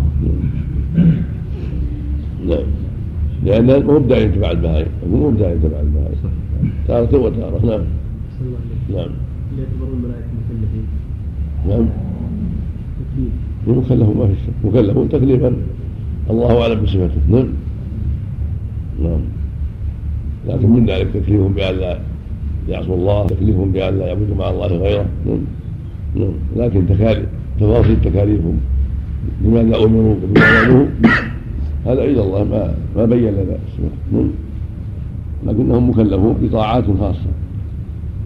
[SPEAKER 2] نعم لأن مو بداعي تبع البهائم مو بداعي تبع البهائم تارة وتارة نعم نعم يعتبرون الملائكة مكلفين نعم مكلف ما في شك مكلفون تكليفا الله اعلم بصفته نعم نعم لكن من ذلك تكليفهم بأن لا يعصوا الله تكليفهم بأن لا يعبدوا مع الله غيره نعم, نعم. لكن تكاليف تفاصيل تكاليفهم لا أمروا وبما نهوا هذا إلى الله ما ما بين لنا نعم. لكنهم مكلفون بطاعات خاصة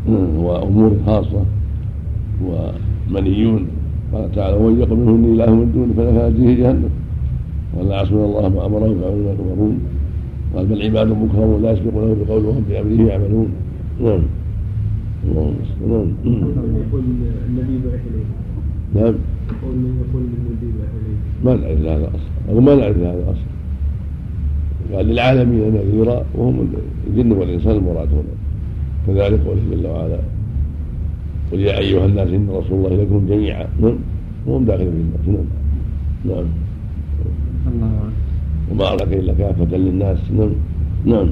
[SPEAKER 2] نعم. وأمور خاصة ومنهيون قال تعالى ومن يقل اني إله من دونه فلا نجيه جهنم ولا يعصون الله ما أمرهم ويعملون ما يؤمرون قال بل عباد مكرمون لا يسبقونه بقول وهم بأمره يعملون نعم
[SPEAKER 5] اللهم صل نعم من نعم. يقول النبي بعث اليه نعم يقول يقول النبي بعث
[SPEAKER 2] اليه ما نعرف هذا اصلا ما
[SPEAKER 5] نعرف
[SPEAKER 2] هذا اصلا
[SPEAKER 5] قال للعالمين
[SPEAKER 2] نذيرا وهم الجن والانسان المراد هنا كذلك قوله جل وعلا قل يا ايها الناس ان رسول الله لكم جميعا نعم وهم داخلين في الناس نعم نعم الله وما ارسلك الا كافه للناس نعم نعم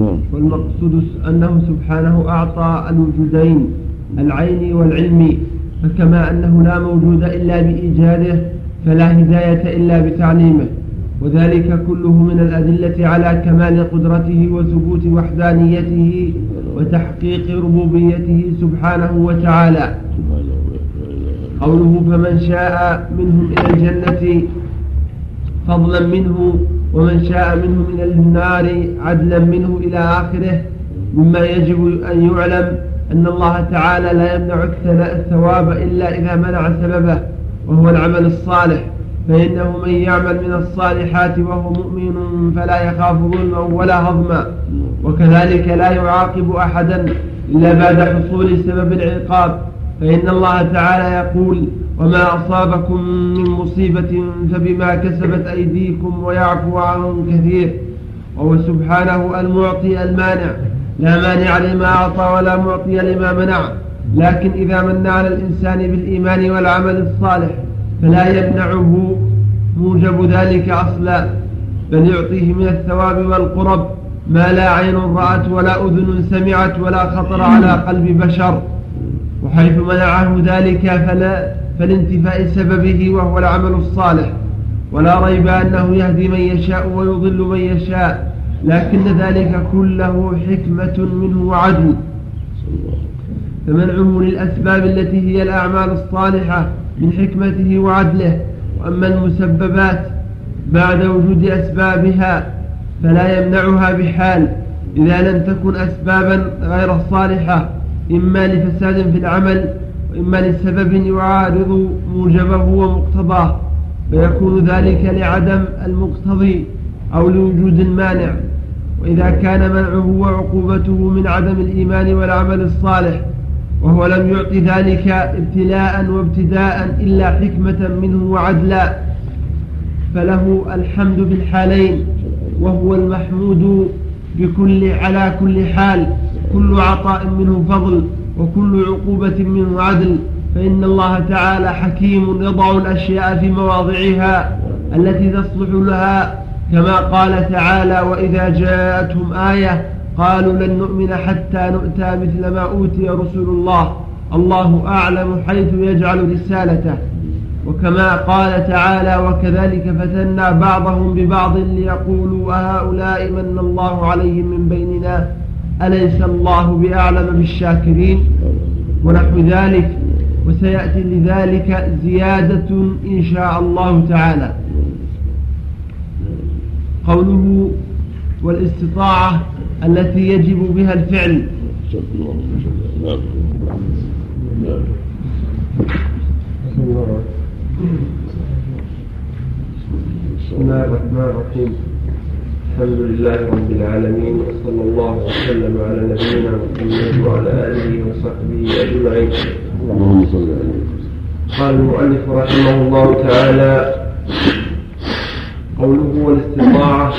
[SPEAKER 3] نعم والمقصود أنه سبحانه أعطى الوجودين العين والعلم فكما أنه لا موجود إلا بإيجاده فلا هداية إلا بتعليمه وذلك كله من الأدلة على كمال قدرته وثبوت وحدانيته وتحقيق ربوبيته سبحانه وتعالى قوله فمن شاء منهم إلى الجنة فضلا منه ومن شاء منه من النار عدلا منه إلى آخره مما يجب أن يعلم أن الله تعالى لا يمنع الثواب إلا إذا منع سببه وهو العمل الصالح فإنه من يعمل من الصالحات وهو مؤمن فلا يخاف ظلما ولا هضما وكذلك لا يعاقب أحدا إلا بعد حصول سبب العقاب فإن الله تعالى يقول وما أصابكم من مصيبة فبما كسبت أيديكم ويعفو عن كثير وهو سبحانه المعطي المانع لا مانع لما أعطى ولا معطي لما منع لكن إذا من على الإنسان بالإيمان والعمل الصالح فلا يمنعه موجب ذلك أصلا بل يعطيه من الثواب والقرب ما لا عين رأت ولا أذن سمعت ولا خطر على قلب بشر وحيث منعه ذلك فلا فلانتفاء سببه وهو العمل الصالح ولا ريب أنه يهدي من يشاء ويضل من يشاء لكن ذلك كله حكمة منه وعدل فمنعه للأسباب التي هي الأعمال الصالحة من حكمته وعدله وأما المسببات بعد وجود أسبابها فلا يمنعها بحال إذا لم تكن أسبابا غير صالحة إما لفساد في العمل وإما لسبب يعارض موجبه ومقتضاه ويكون ذلك لعدم المقتضي أو لوجود المانع وإذا كان منعه وعقوبته من عدم الإيمان والعمل الصالح وهو لم يعط ذلك ابتلاء وابتداء إلا حكمة منه وعدلا فله الحمد في الحالين وهو المحمود بكل على كل حال كل عطاء منه فضل وكل عقوبة منه عدل فإن الله تعالى حكيم يضع الأشياء في مواضعها التي تصلح لها كما قال تعالى وإذا جاءتهم آية قالوا لن نؤمن حتى نؤتى مثل ما أوتي رسول الله الله أعلم حيث يجعل رسالته وكما قال تعالى وكذلك فتنا بعضهم ببعض ليقولوا أهؤلاء من الله عليهم من بيننا أليس الله بأعلم بالشاكرين ونحو ذلك وسيأتي لذلك زيادة إن شاء الله تعالى قوله والاستطاعة التي يجب بها الفعل بسم الله الرحمن الرحيم الحمد لله رب العالمين وصلى الله وسلم على نبينا محمد وعلى اله وصحبه اجمعين. اللهم صل عليه قال المؤلف رحمه الله تعالى قوله والاستطاعة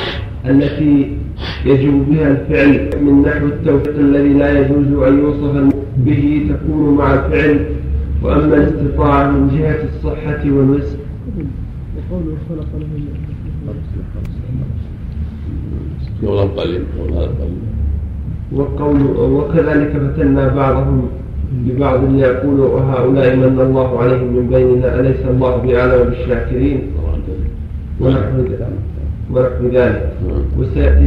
[SPEAKER 3] التي يجب بها الفعل من نحو التوفيق الذي لا يجوز أن يوصف به تكون مع الفعل وأما الاستطاعة من جهة الصحة والوسع وقوله خلق له نورا قليلا هذا قليلا وقول وكذلك فتنا بعضهم ببعض ليقولوا وهؤلاء من الله عليهم من بيننا أليس الله بأعلم بالشاكرين ونحو ونحو ذلك نعم. وسيأتي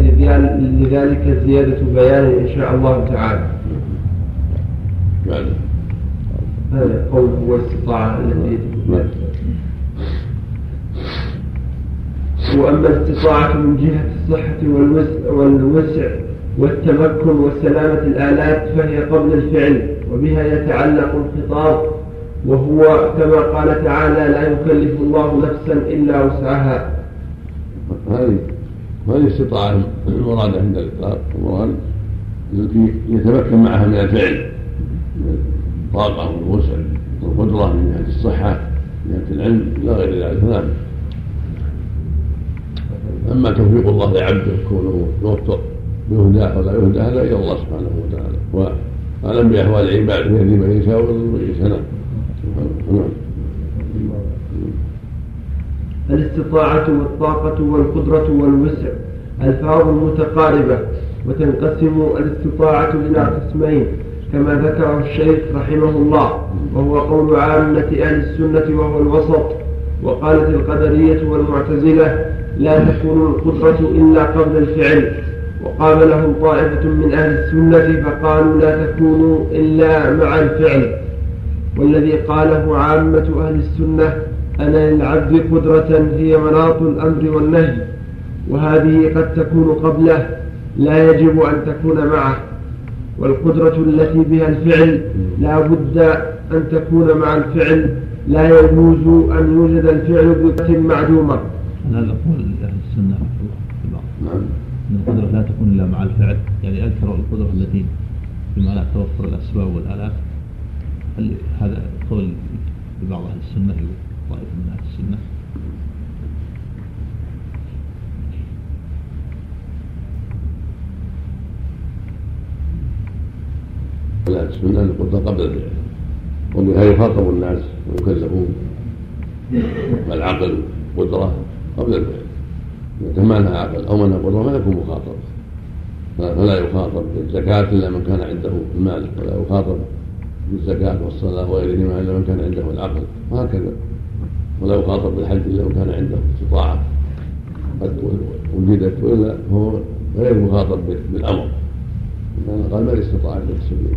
[SPEAKER 3] لذلك زيادة بيان إن شاء الله تعالى نعم. هذا قوله والاستطاعة التي نعم. وأما الاستطاعة من جهة الصحة والوسع, والوسع والتمكن وسلامة الآلات فهي قبل الفعل وبها يتعلق الخطاب وهو كما قال تعالى لا يكلف الله نفسا إلا وسعها
[SPEAKER 2] هذه هذه الاستطاعة المرادة عند الإطلاق المراد التي يتمكن معها من الفعل الطاقة والوسع والقدرة من جهة الصحة من جهة العلم إلى غير ذلك نعم اما توفيق الله لعبده كونه يوفق يهدى ولا يهدى هذا الى الله سبحانه وتعالى واعلم باحوال العباد يهدي من يشاء ويضل من يشاء نعم
[SPEAKER 3] الاستطاعة والطاقة والقدرة والوسع ألفاظ متقاربة وتنقسم الاستطاعة إلى قسمين كما ذكره الشيخ رحمه الله وهو قول عامة أهل السنة وهو الوسط وقالت القدرية والمعتزلة لا تكون القدرة إلا قبل الفعل وقام لهم طائفة من أهل السنة فقالوا لا تكون إلا مع الفعل والذي قاله عامة أهل السنة أن للعبد قدرة هي مناط الأمر والنهي وهذه قد تكون قبله لا يجب أن تكون معه والقدرة التي بها الفعل لا بد أن تكون مع الفعل لا يجوز أن يوجد الفعل بقدرة معدومة هذا
[SPEAKER 4] قول اهل السنه نعم ان القدره لا تكون الا مع الفعل يعني اذكروا القدره التي بما لا توفر الاسباب والالاف هل هذا قول لبعض اهل السنه طائفه من اهل السنه
[SPEAKER 2] لا السنه القدره قبل الفعل وبها يخاطب الناس ويكلفون والعقل قدره قبل الفعل إذا لها عقل أو من قدرة ما يكون مخاطبا فلا يخاطب بالزكاة إلا من كان عنده المال ولا يخاطب بالزكاة والصلاة وغيرهما إلا من كان عنده العقل وهكذا ولا يخاطب بالحج إلا من كان عنده استطاعة قد وجدت وإلا هو غير مخاطب بالأمر لأن قال ما استطاع إلى السبيل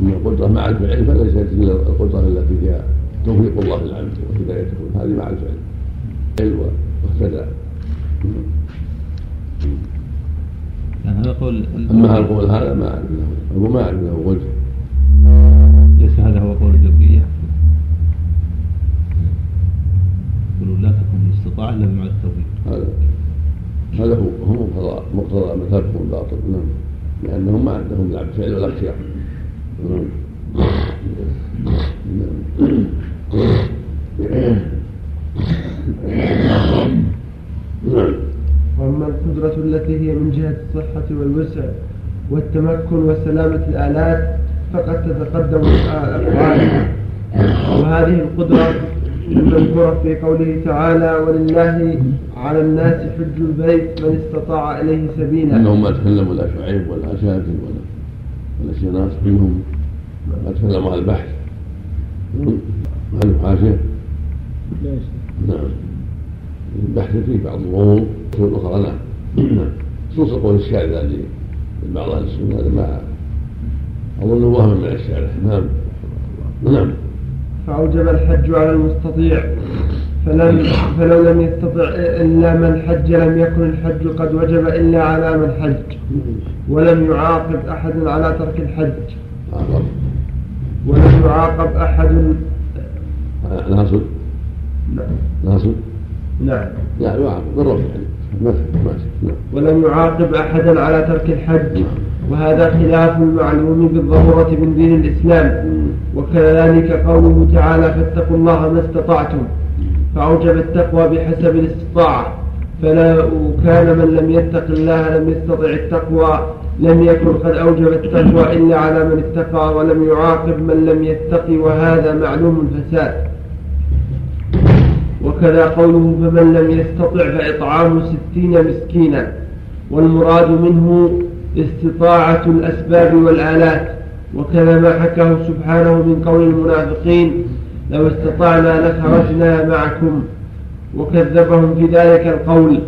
[SPEAKER 2] أما القدرة مع الفعل فليست إلا القدرة التي هي توفيق الله للعبد وهدايته هذه مع الفعل وهكذا يعني هذا قول اما هذا القول هذا ما اعلم له ما اعلم له
[SPEAKER 4] وجه ليس هذا هو قول الجبريه يقولون لا تكن الاستطاعه الا مع التوفيق هذا هذا
[SPEAKER 2] هو هم مقتضى مقتضى مذهبهم الباطل نعم لانهم ما عندهم لا فعل ولا اختيار نعم
[SPEAKER 3] نعم وأما القدرة التي هي من جهة الصحة والوسع والتمكن وسلامة الآلات فقد تتقدم الأقوال وهذه القدرة المذكورة في قوله تعالى ولله على الناس حج البيت من استطاع إليه سبيلا
[SPEAKER 2] إنهم ما تكلموا لا شعيب ولا شاكر ولا ولا سيناس منهم ما تكلموا عن البحث هل حاشية؟ نعم البحث فيه بعض الغموض اخرى نعم نعم خصوصا قول الشاعر الذي بعض اهل السنه هذا ما اظن وهم من الشاعر نعم
[SPEAKER 3] نعم فأوجب الحج على المستطيع فلم فلو لم يستطع إلا من حج لم يكن الحج قد وجب إلا على من حج ولم يعاقب أحد على ترك الحج ولم يعاقب أحد أنا أقصد نعم نعم نعم يعني نعم ولم يعاقب أحدا على ترك الحج نعم. وهذا خلاف المعلوم بالضرورة من دين الإسلام وكذلك قوله تعالى فاتقوا الله ما استطعتم فأوجب التقوى بحسب الاستطاعة فلا كان من لم يتق الله لم يستطع التقوى لم يكن قد أوجب التقوى إلا على من اتقى ولم يعاقب من لم يتق وهذا معلوم الفساد وكذا قوله فمن لم يستطع فإطعام ستين مسكينا والمراد منه استطاعة الأسباب والآلات وكذا ما حكاه سبحانه من قول المنافقين لو استطعنا لخرجنا معكم وكذبهم في ذلك القول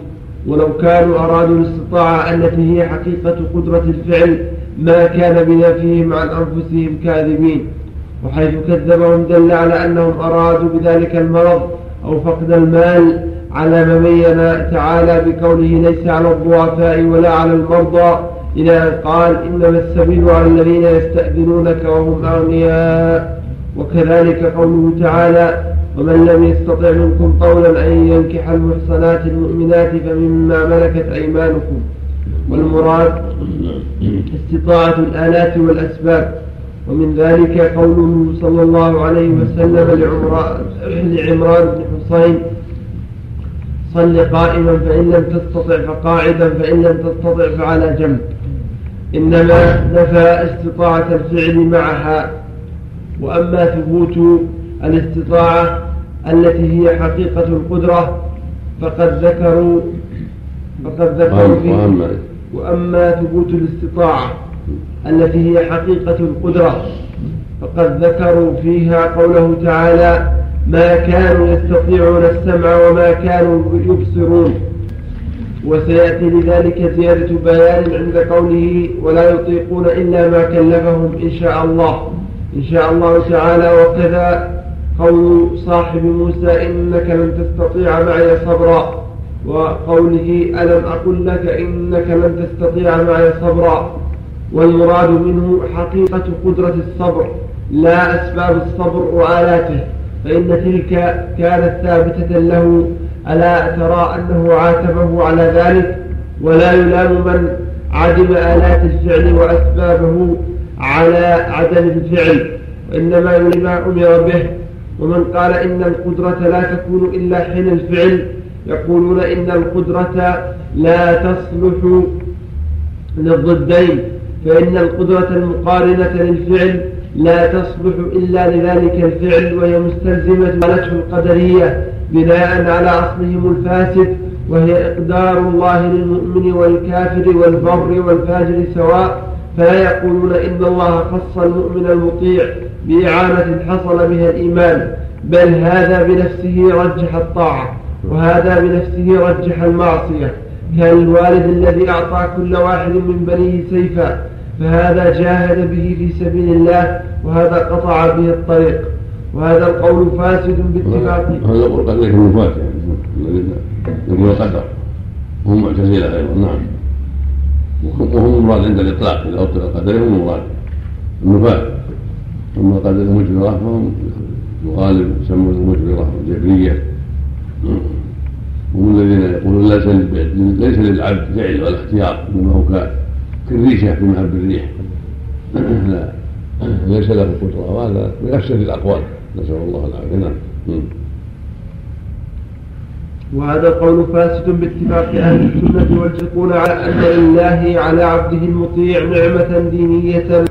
[SPEAKER 3] ولو كانوا أرادوا الاستطاعة التي هي حقيقة قدرة الفعل ما كان بنفيهم عن أنفسهم كاذبين وحيث كذبهم دل على أنهم أرادوا بذلك المرض أو فقد المال على ما بين تعالى بقوله ليس على الضعفاء ولا على المرضى إلى أن قال إنما السبيل على الذين يستأذنونك وهم أغنياء وكذلك قوله تعالى ومن لم يستطع منكم قولا أن ينكح المحصنات المؤمنات فمما ملكت أيمانكم والمراد استطاعة الآلات والأسباب ومن ذلك قوله صلى الله عليه وسلم لعمران بن حصين صل قائما فإن لم تستطع فقاعدا فإن لم تستطع فعلى جنب إنما نفى استطاعة الفعل معها وأما ثبوت الاستطاعة التي هي حقيقة القدرة فقد ذكروا فقد ذكروا فيه وأما ثبوت الاستطاعة التي هي حقيقة القدرة فقد ذكروا فيها قوله تعالى ما كانوا يستطيعون السمع وما كانوا يبصرون وسيأتي لذلك زيادة بيان عند قوله ولا يطيقون إلا ما كلفهم إن شاء الله إن شاء الله تعالى وكذا قول صاحب موسى إنك لن تستطيع معي صبرا وقوله ألم أقل لك إنك لن تستطيع معي صبرا ويراد منه حقيقة قدرة الصبر لا أسباب الصبر وآلاته فإن تلك كانت ثابتة له ألا ترى أنه عاتبه على ذلك ولا يلام من عدم آلات الفعل وأسبابه على عدم الفعل وإنما لما أمر به ومن قال إن القدرة لا تكون إلا حين الفعل يقولون إن القدرة لا تصلح للضدين فإن القدرة المقارنة للفعل لا تصلح إلا لذلك الفعل وهي مستلزمة قالته القدرية بناء على أصلهم الفاسد وهي إقدار الله للمؤمن والكافر والبر والفاجر سواء فلا يقولون إن الله خص المؤمن المطيع بإعانة حصل بها الإيمان بل هذا بنفسه رجح الطاعة وهذا بنفسه رجح المعصية كان الوالد الذي أعطى كل واحد من بنيه سيفا فهذا جاهد به في سبيل الله وهذا قطع به الطريق وهذا القول فاسد باتفاق هذا القول قد يكون فاسد الذين يقول القدر وهم معتزلة أيضا نعم وهم مراد
[SPEAKER 2] عند الإطلاق إذا أطلق القدر هم مراد النفاة أما القدر المجبرة فهم الغالب يسمون المجبرة والجبرية وهم الذين يقولون ليس للعبد فعل ولا اختيار إنما هو كافر كالريشه في مهب بالريح لا ليس له قدره وهذا من افسد الاقوال نسال الله العافيه نعم
[SPEAKER 3] وهذا القول فاسد باتفاق اهل السنه والجقول على ان لله على عبده المطيع نعمه دينيه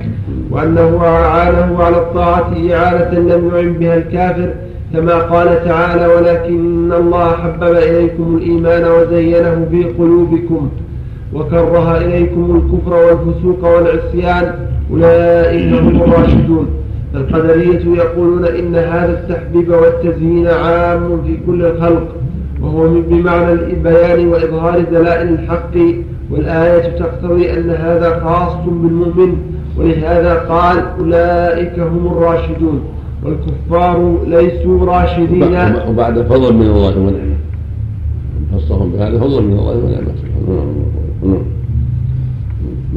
[SPEAKER 3] وانه اعانه على الطاعه اعانه لم يعن بها الكافر كما قال تعالى ولكن الله حبب اليكم الايمان وزينه في قلوبكم وكره إليكم الكفر والفسوق والعصيان أولئك هم الراشدون فالقدرية يقولون إن هذا التحبيب والتزيين عام في كل الخلق وهو بمعنى البيان وإظهار دلائل الحق والآية تقتضي أن هذا خاص بالمؤمن ولهذا قال أولئك هم الراشدون والكفار ليسوا راشدين
[SPEAKER 2] وبعد فضل من الله ونعمه خصهم بهذا فضل من الله ونعمه سبحانه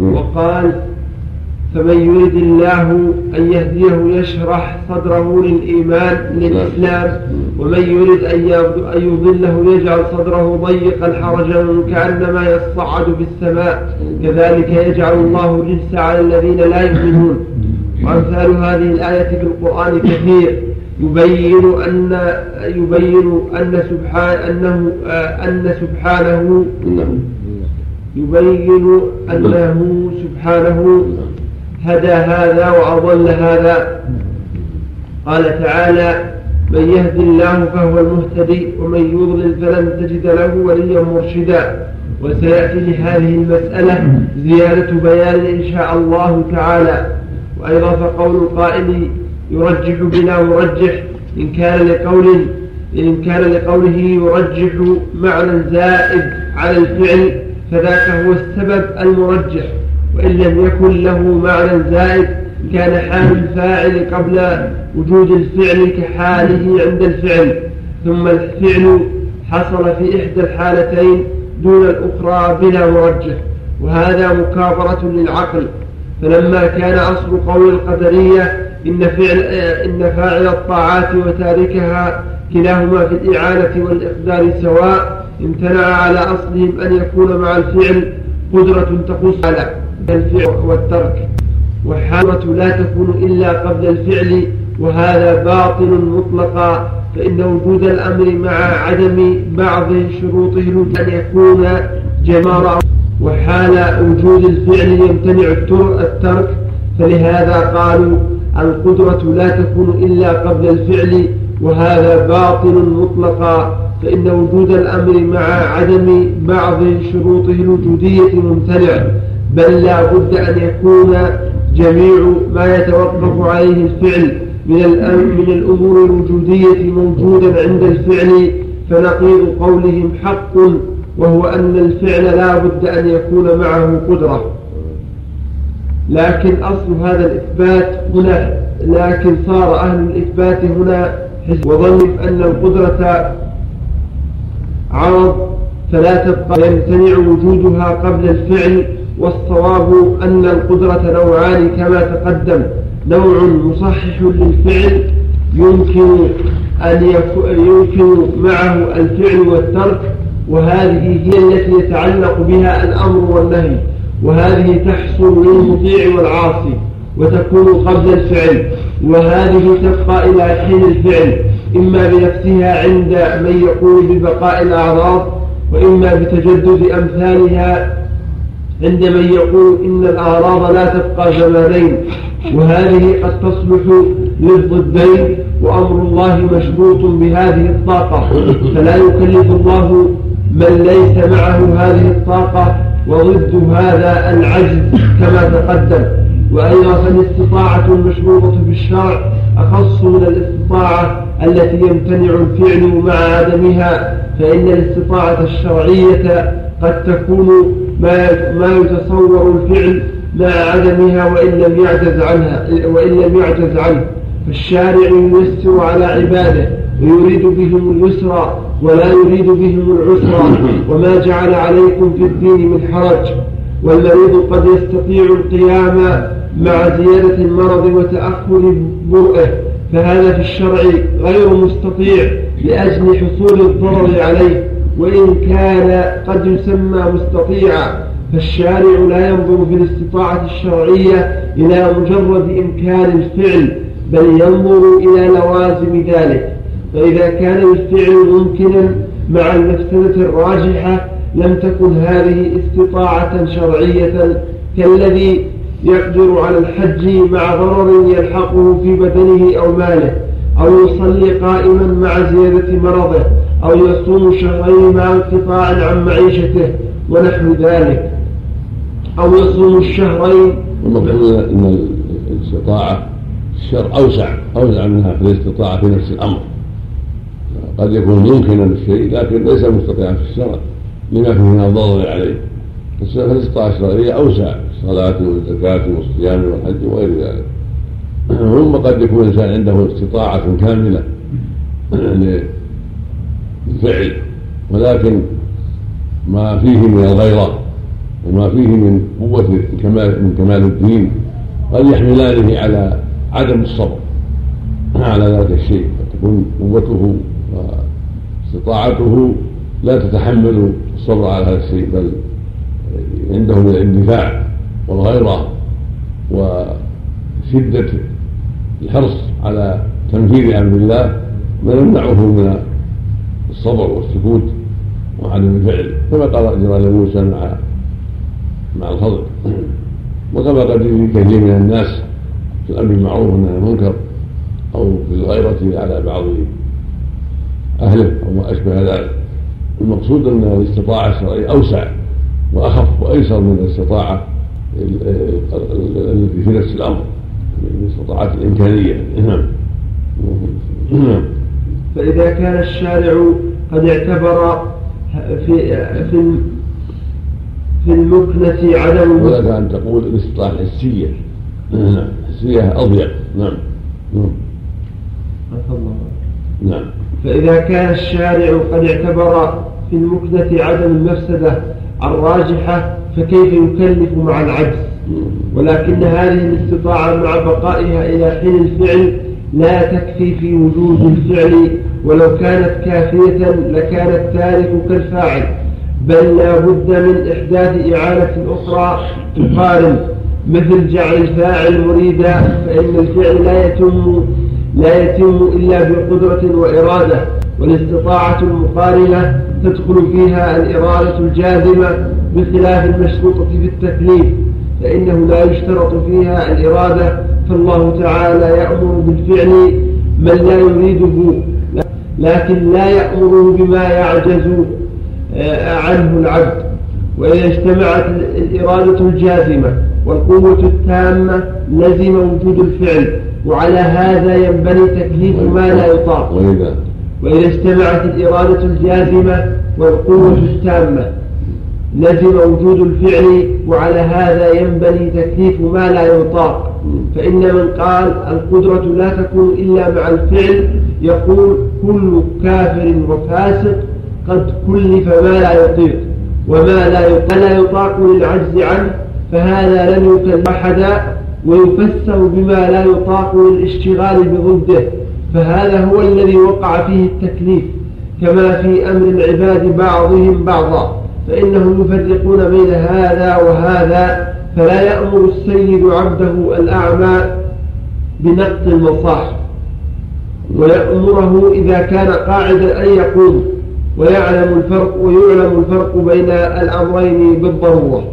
[SPEAKER 3] وقال فمن يريد الله أن يهديه يشرح صدره للإيمان للإسلام ومن يريد أن يضله يجعل صدره ضيقا حرجا كأنما يصعد في السماء كذلك يجعل الله الرجس على الذين لا يؤمنون وأمثال هذه الآية في القرآن كثير يبين أن يبين أن سبحان أنه آه، أن سبحانه نعم. يبين أنه نعم. سبحانه هدى هذا وأضل هذا قال تعالى من يهد الله فهو المهتدي ومن يضلل فلن تجد له وليا مرشدا وسيأتي لهذه المسألة زيادة بيان إن شاء الله تعالى وأيضا فقول القائل يرجح بلا مرجح إن كان لقول إن كان لقوله يرجح معنى زائد على الفعل فذاك هو السبب المرجح وإن لم يكن له معنى زائد كان حال الفاعل قبل وجود الفعل كحاله عند الفعل ثم الفعل حصل في إحدى الحالتين دون الأخرى بلا مرجح وهذا مكابرة للعقل فلما كان أصل قول القدرية إن فعل إن فاعل الطاعات وتاركها كلاهما في الإعانة والإقدار سواء امتنع على أصلهم أن يكون مع الفعل قدرة تخص على الفعل والترك والحالة لا تكون إلا قبل الفعل وهذا باطل مطلقا فإن وجود الأمر مع عدم بعض شروطه أن يكون جمارا وحال وجود الفعل يمتنع الترك فلهذا قالوا القدرة لا تكون إلا قبل الفعل وهذا باطل مطلقا فإن وجود الأمر مع عدم بعض شروطه الوجودية ممتنع بل لا بد أن يكون جميع ما يتوقف عليه الفعل من الأمر من الأمور الوجودية موجودا عند الفعل فنقيض قولهم حق وهو أن الفعل لا بد أن يكون معه قدرة لكن أصل هذا الإثبات هنا لكن صار أهل الإثبات هنا وظنوا أن القدرة عرض فلا تبقى يمتنع وجودها قبل الفعل والصواب أن القدرة نوعان كما تقدم نوع مصحح للفعل يمكن أن يمكن معه الفعل والترك وهذه هي التي يتعلق بها الأمر والنهي وهذه تحصل للمطيع والعاصي وتكون قبل الفعل وهذه تبقى إلى حين الفعل إما بنفسها عند من يقول ببقاء الأعراض وإما بتجدد أمثالها عند من يقول إن الأعراض لا تبقى زمانين وهذه قد تصلح للضدين وأمر الله مشروط بهذه الطاقة فلا يكلف الله من ليس معه هذه الطاقة وضد هذا العجز كما تقدم وأيضا فالاستطاعة المشروطة بالشرع أخص من الاستطاعة التي يمتنع الفعل مع عدمها فإن الاستطاعة الشرعية قد تكون ما ما يتصور الفعل مع عدمها وإن لم يعجز عنها وإن لم يعجز عنه فالشارع ييسر على عباده ويريد بهم اليسر ولا يريد بهم العسر وما جعل عليكم في الدين من حرج والمريض قد يستطيع القيام مع زيادة المرض وتأخر برئه فهذا في الشرع غير مستطيع لأجل حصول الضرر عليه وإن كان قد يسمى مستطيعا فالشارع لا ينظر في الاستطاعة الشرعية إلى مجرد إمكان الفعل بل ينظر إلى لوازم ذلك فإذا كان الفعل ممكنا مع المفسدة الراجحة لم تكن هذه استطاعة شرعية كالذي يقدر على الحج مع ضرر يلحقه في بدنه أو ماله أو يصلي قائما مع زيادة مرضه أو يصوم شهرين مع انقطاع عن معيشته ونحو ذلك أو يصوم الشهرين
[SPEAKER 2] المفروض أن الاستطاعة الشر أوسع أوسع منها في الاستطاعة في نفس الأمر قد يكون ممكنا الشيء لكن ليس مستطيعا في الشرع لما فيه من الضرر عليه فالاستطاعة الشرعية أوسع صلاة والزكاة والصيام والحج وغير ذلك ثم قد يكون الإنسان عنده استطاعة كاملة للفعل ولكن ما فيه من الغيرة وما فيه من قوة كمال من كمال الدين قد يحملانه على عدم الصبر على ذلك الشيء تكون قوته واستطاعته لا تتحمل يصر على هذا الشيء بل عنده من الاندفاع والغيرة وشدة الحرص على تنفيذ أمر الله ما يمنعه من الصبر والسكوت وعدم الفعل كما قال جمال موسى مع مع الخضر وكما قد يجي كثير من الناس في الامر المعروف من المنكر او في الغيره على بعض اهله او ما اشبه ذلك المقصود ان الاستطاعه الشرعيه اوسع واخف وايسر من الاستطاعه التي في نفس الامر يعني من الاستطاعات الامكانيه نعم.
[SPEAKER 3] نعم فاذا كان الشارع قد اعتبر في في في المكنة عدم
[SPEAKER 2] ولك أن تقول الاستطاعة الحسية نعم الحسية أضيق نعم نعم, نعم.
[SPEAKER 3] فإذا كان الشارع قد اعتبر في المكدة عدم المفسدة الراجحة فكيف يكلف مع العجز ولكن هذه الاستطاعة مع بقائها إلى حين الفعل لا تكفي في وجود الفعل ولو كانت كافية لكان التارك كالفاعل بل لا بد من إحداث إعانة أخرى تقارن مثل جعل الفاعل مريدا فإن الفعل لا يتم لا يتم إلا بقدرة وإرادة والاستطاعة المقارنة تدخل فيها الإرادة الجازمة بخلاف المشروطة بالتكليف فإنه لا يشترط فيها الإرادة فالله تعالى يأمر بالفعل من لا يريده لكن لا يأمره بما يعجز آه، عنه العبد وإذا اجتمعت الإرادة الجازمة والقوة التامة لزم وجود الفعل وعلى هذا ينبني تكليف ما لا يطاق وإذا وإذا اجتمعت الإرادة الجازمة والقوة التامة لزم وجود الفعل وعلى هذا ينبني تكليف ما لا يطاق فإن من قال القدرة لا تكون إلا مع الفعل يقول كل كافر وفاسق قد كلف ما لا يطيق وما لا يطاق للعجز عنه فهذا لن يكلف أحدا ويفسر بما لا يطاق للاشتغال بضده فهذا هو الذي وقع فيه التكليف كما في أمر العباد بعضهم بعضا فإنهم يفرقون بين هذا وهذا فلا يأمر السيد عبده الأعمى بنقط المصاح ويأمره إذا كان قاعدا أن يقوم ويعلم الفرق ويعلم الفرق بين الأمرين بالضرورة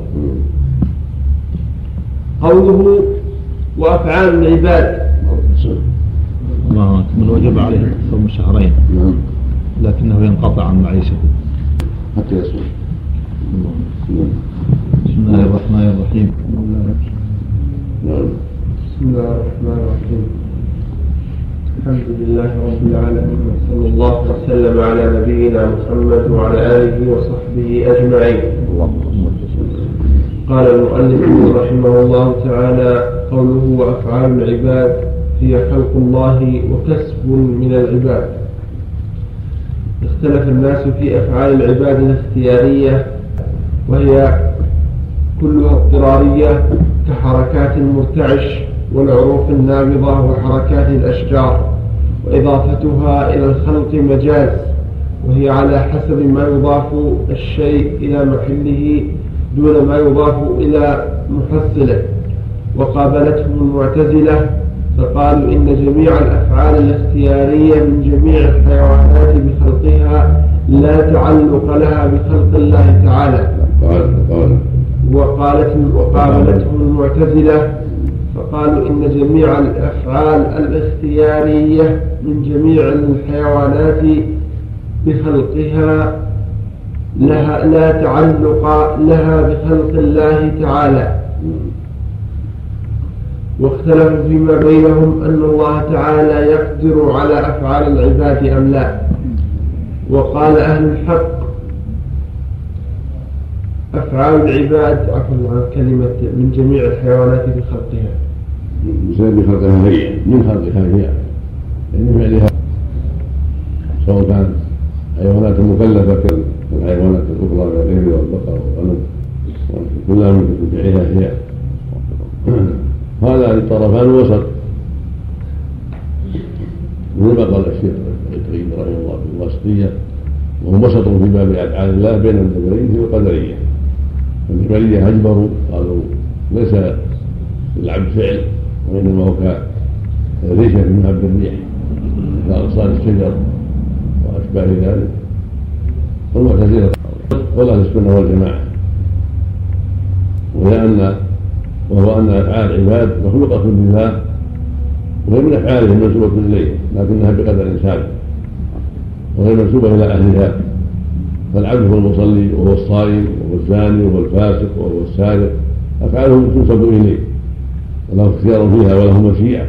[SPEAKER 3] قوله وأفعال العباد
[SPEAKER 6] الأمهات من وجب عليه صوم شهرين نعم لكنه ينقطع عن معيشته
[SPEAKER 2] حتى يصوم
[SPEAKER 6] بسم
[SPEAKER 3] الله
[SPEAKER 6] الرحمن الرحيم
[SPEAKER 3] نعم بسم الله الرحمن الرحيم الحمد لله رب العالمين وصلى الله وسلم على نبينا محمد وعلى اله وصحبه اجمعين قال المؤلف رحمه الله تعالى قوله وافعال العباد هي خلق الله وكسب من العباد اختلف الناس في أفعال العباد الاختيارية وهي كلها اضطرارية كحركات المرتعش والعروق النابضة وحركات الأشجار وإضافتها إلى الخلق مجاز وهي على حسب ما يضاف الشيء إلى محله دون ما يضاف إلى محصله وقابلتهم المعتزلة فقالوا إن جميع الأفعال الاختيارية من جميع الحيوانات بخلقها لا تعلق لها بخلق الله تعالى وقالت وقابلتهم المعتزلة فقالوا إن جميع الأفعال الاختيارية من جميع الحيوانات بخلقها لها لا تعلق لها بخلق الله تعالى واختلفوا فيما بينهم أن الله تعالى يقدر على أفعال العباد أم لا وقال أهل الحق أفعال العباد عفوا عن كلمة من جميع الحيوانات في خلقها
[SPEAKER 2] من خلقها هي من خلقها هي من يعني فعلها سواء كانت حيوانات مكلفة كالحيوانات الأخرى الإبل والبقر والغنم كلها من فعلها هي هذا للطرفان وسط مثل ما قال الشيخ القيم رحمه الله في الواسطية وهم وسط في باب أفعال الله بين الجبرية والقدرية الجبرية أجبروا قالوا ليس العبد فعل وإنما هو كريشة في مهب الريح كأغصان الشجر وأشباه ذلك والمعتزلة ولا السنة والجماعة ولأن وهو أن أفعال العباد مخلوقة لله وهي من أفعالهم منسوبة إليه لكنها بقدر انسان وهي منسوبة إلى أهلها فالعبد هو المصلي وهو الصائم وهو الزاني وهو الفاسق وهو السارق أفعالهم تنسب إليه وله اختيار فيها وله مشيئة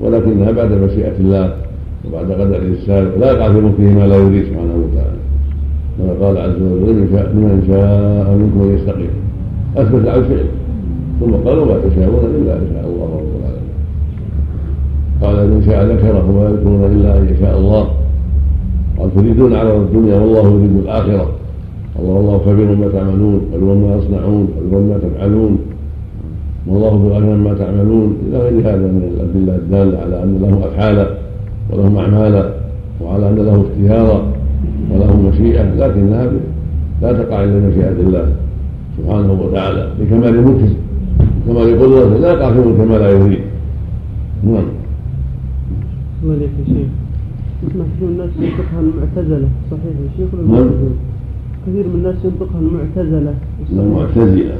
[SPEAKER 2] ولكنها بعد مشيئة الله وبعد قدره السابق لا يقع في ملكه ما لا يريد سبحانه وتعالى كما قال عز وجل لمن شاء منكم ان يستقيم اثبت على الفعل ثم قالوا ما تشاءون الا ان شاء الله رب العالمين قال ان شاء ذكره وما يذكرون الا ان يشاء الله قال تريدون على الدنيا والله يريد الاخره الله والله كبير ما تعملون بل ما يصنعون بل ما تفعلون والله بالاخره ما تعملون الى غير هذا من الادله الداله على ان له افعالا ولهم اعمالا وعلى ان له اختيارا وله مشيئه لكنها لا تقع الا مشيئه الله سبحانه وتعالى لكمال ملكه كما يقول لا يقاتلون كما لا يريد نعم
[SPEAKER 6] ملك يا شيخ كثير من الناس ينطقها المعتزلة صحيح يا شيخ ولا نعم. كثير من الناس ينطقها المعتزلة
[SPEAKER 2] المعتزلة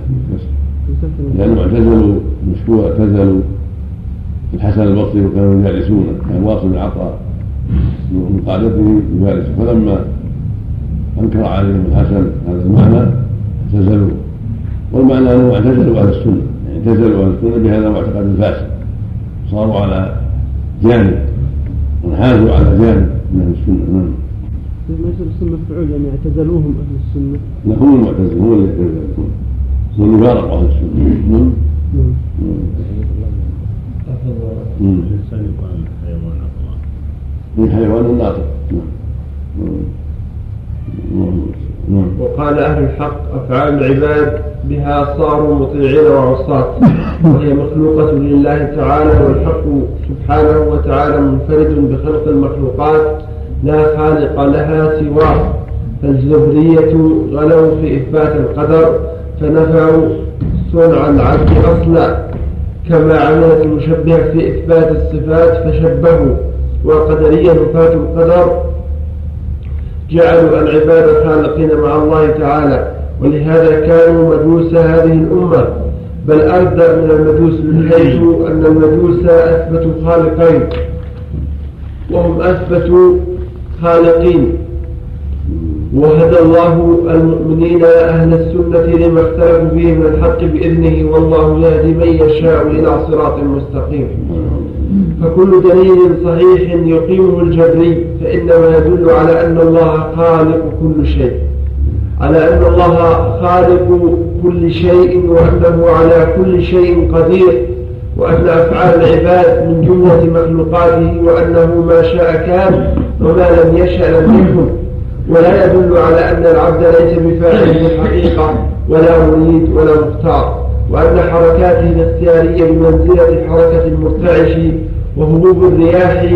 [SPEAKER 2] لأن المعتزلة مشكوى اعتزلوا الحسن
[SPEAKER 6] البصري وكانوا
[SPEAKER 2] يجالسونه كان واصل بن عطاء من قادته يجالسه فلما أنكر عليهم الحسن هذا المعنى اعتزلوه والمعنى أنهم اعتزلوا أهل السنة اعتزلوا اهل السنه بهذا معتقد فاسد صاروا على جانب انحازوا على جانب من اهل السنه نعم.
[SPEAKER 6] ما يصير السنه مفعول يعني اعتزلوهم اهل السنه.
[SPEAKER 2] لا هم المعتزلون هم اللي هم اللي فارقوا اهل
[SPEAKER 6] السنه. نعم. نعم. الانسان يقال حيوان الله.
[SPEAKER 2] إيه، من
[SPEAKER 6] حيوان
[SPEAKER 2] ناطق. نعم.
[SPEAKER 3] نعم. وقال أهل الحق أفعال العباد بها صاروا مطيعين وعصاة وهي مخلوقة لله تعالى والحق سبحانه وتعالى منفرد بخلق المخلوقات لا خالق لها سواه فالزهرية غلوا في إثبات القدر فنفعوا صنع العبد أصلا كما عملت المشبهة في إثبات الصفات فشبهوا والقدرية نفاة القدر جعلوا العباد خالقين مع الله تعالى ولهذا كانوا مجوس هذه الأمة بل أردى من المجوس من حيث أن المجوس أثبتوا خالقين وهم أثبتوا خالقين وهدى الله المؤمنين أهل السنة لما اختلفوا فيه من الحق بإذنه والله يهدي من يشاء إلى صراط مستقيم فكل دليل صحيح يقيمه الجبري فإنما يدل على أن الله خالق كل شيء على أن الله خالق كل شيء وأنه على كل شيء قدير وأن أفعال العباد من جملة مخلوقاته وأنه ما شاء كان وما لم يشأ لم يكن ولا يدل على أن العبد ليس بفاعل حقيقة الحقيقة ولا مريد ولا مختار وأن حركاته الاختيارية بمنزلة حركة المرتعش وهبوب الرياح